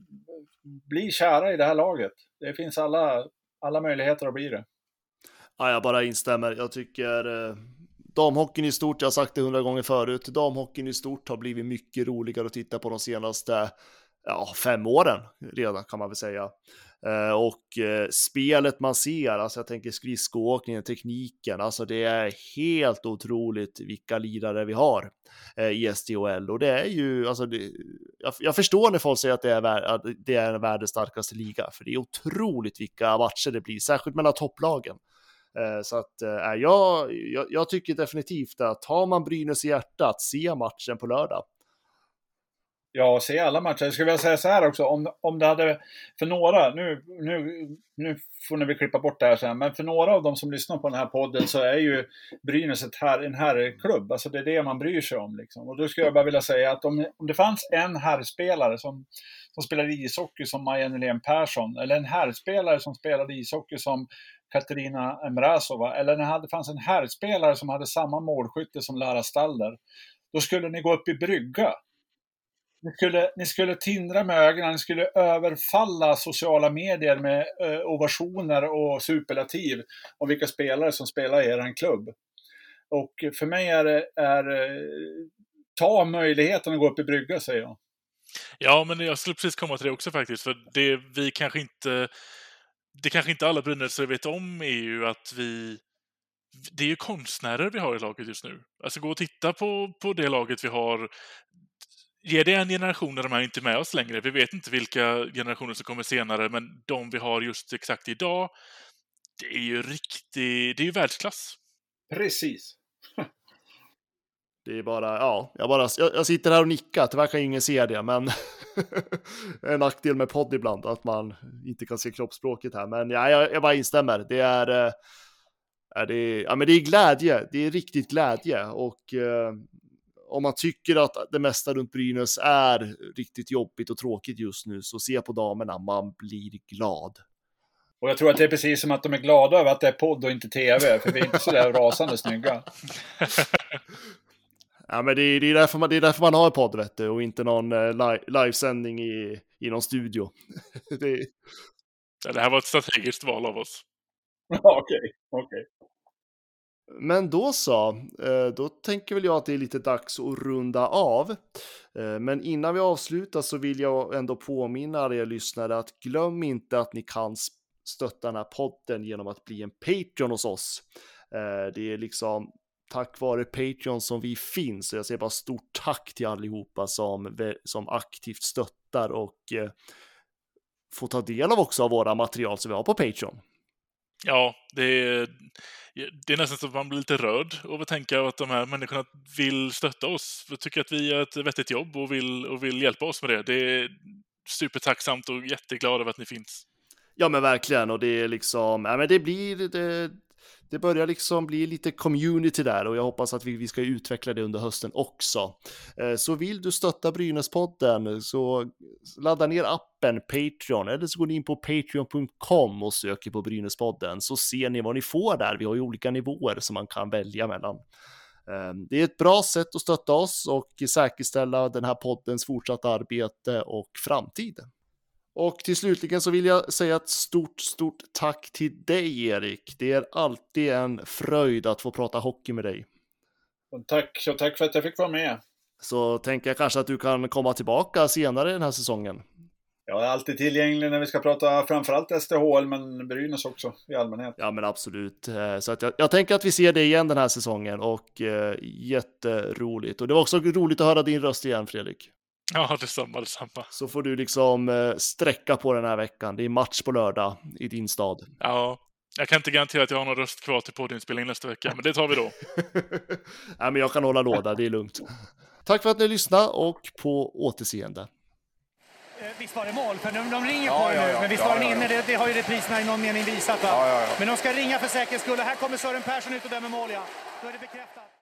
bli kära i det här laget. Det finns alla, alla möjligheter att bli det. Ja, jag bara instämmer. Jag tycker eh, damhockeyn i stort, jag har sagt det hundra gånger förut, damhockeyn i stort har blivit mycket roligare att titta på de senaste ja, fem åren redan kan man väl säga. Eh, och eh, spelet man ser, alltså jag tänker skridskoåkningen, tekniken, alltså det är helt otroligt vilka lirare vi har eh, i SDHL och det är ju, alltså det, jag, jag, förstår när folk säger att det är, att det är världens starkaste liga, för det är otroligt vilka matcher det blir, särskilt mellan topplagen. Så att äh, jag, jag, jag, tycker definitivt att har man Brynäs i hjärtat, se matchen på lördag. Ja, se alla matcher. Jag skulle vilja säga så här också, om, om det hade, för några, nu, nu, nu får ni väl klippa bort det här sen, men för några av de som lyssnar på den här podden så är ju Brynäs ett här, en herrklubb, alltså det är det man bryr sig om. Liksom. Och då skulle jag bara vilja säga att om, om det fanns en herrspelare som, som spelade ishockey som Maja Nylén Persson, eller en herrspelare som spelade ishockey som Katarina Emrazova, eller när det fanns en herrspelare som hade samma målskytte som Lara Stalder, då skulle ni gå upp i brygga ni skulle, ni skulle tindra med ögonen, ni skulle överfalla sociala medier med eh, ovationer och superlativ om vilka spelare som spelar i er klubb. Och för mig är det, är, eh, ta möjligheten att gå upp i brygga, säger jag. Ja, men jag skulle precis komma till det också faktiskt, för det vi kanske inte det kanske inte alla Brynäsare vet om är ju att vi det är ju konstnärer vi har i laget just nu. Alltså gå och titta på, på det laget vi har Ge det en generation när de är inte med oss längre. Vi vet inte vilka generationer som kommer senare, men de vi har just exakt idag, det är ju riktigt, det är ju världsklass. Precis. Det är bara, ja, jag, bara, jag, jag sitter här och nickar, tyvärr kan ingen se det, men en nackdel med podd ibland, att man inte kan se kroppsspråket här. Men ja, jag, jag bara instämmer, det är, eh, är det, ja, men det är glädje, det är riktigt glädje och eh, om man tycker att det mesta runt Brynäs är riktigt jobbigt och tråkigt just nu, så se på damerna, man blir glad. Och jag tror att det är precis som att de är glada över att det är podd och inte tv, för vi är inte så där rasande snygga. ja, men det är, det, är därför man, det är därför man har en podd, vet du, och inte någon uh, li livesändning i, i någon studio. det... Ja, det här var ett strategiskt val av oss. Okej, okej. Okay, okay. Men då så, eh, då tänker väl jag att det är lite dags att runda av. Eh, men innan vi avslutar så vill jag ändå påminna er lyssnare att glöm inte att ni kan stötta den här podden genom att bli en Patreon hos oss. Eh, det är liksom tack vare Patreon som vi finns. Jag säger bara stort tack till allihopa som, som aktivt stöttar och får ta del av också av våra material som vi har på Patreon. Ja, det är, det är nästan så att man blir lite rörd av att tänka att de här människorna vill stötta oss. Vi tycker att vi gör ett vettigt jobb och vill, och vill hjälpa oss med det. Det är supertacksamt och jätteglad över att ni finns. Ja, men verkligen. Och det är liksom, ja, men det blir, det, det börjar liksom bli lite community där och jag hoppas att vi, vi ska utveckla det under hösten också. Eh, så vill du stötta Brynäspodden så ladda ner appen Patreon eller så går ni in på patreon.com och söker på Brynäspodden så ser ni vad ni får där. Vi har ju olika nivåer som man kan välja mellan. Eh, det är ett bra sätt att stötta oss och säkerställa den här poddens fortsatta arbete och framtid. Och till slutligen så vill jag säga ett stort, stort tack till dig Erik. Det är alltid en fröjd att få prata hockey med dig. Tack, så tack för att jag fick vara med. Så tänker jag kanske att du kan komma tillbaka senare den här säsongen. Jag är alltid tillgänglig när vi ska prata framförallt STHL, men Brynäs också i allmänhet. Ja, men absolut. Eh, så att jag, jag tänker att vi ser det igen den här säsongen och eh, jätteroligt. Och det var också roligt att höra din röst igen, Fredrik. Ja, detsamma, detsamma. Så får du liksom eh, sträcka på den här veckan. Det är match på lördag i din stad. Ja, jag kan inte garantera att jag har någon röst kvar till poddinspelning nästa vecka, men det tar vi då. Nej, men jag kan hålla låda, det är lugnt. Tack för att ni lyssnade och på återseende. Eh, visst var det mål? För de, de ringer ja, på ja, nu, ja, men visst var den inne? Det, det, har ju repriserna i någon mening visat. Va? Men de ska ringa för säkerhets skull. Här kommer Sören Persson ut och dömer mål, ja. Då är det bekräftat.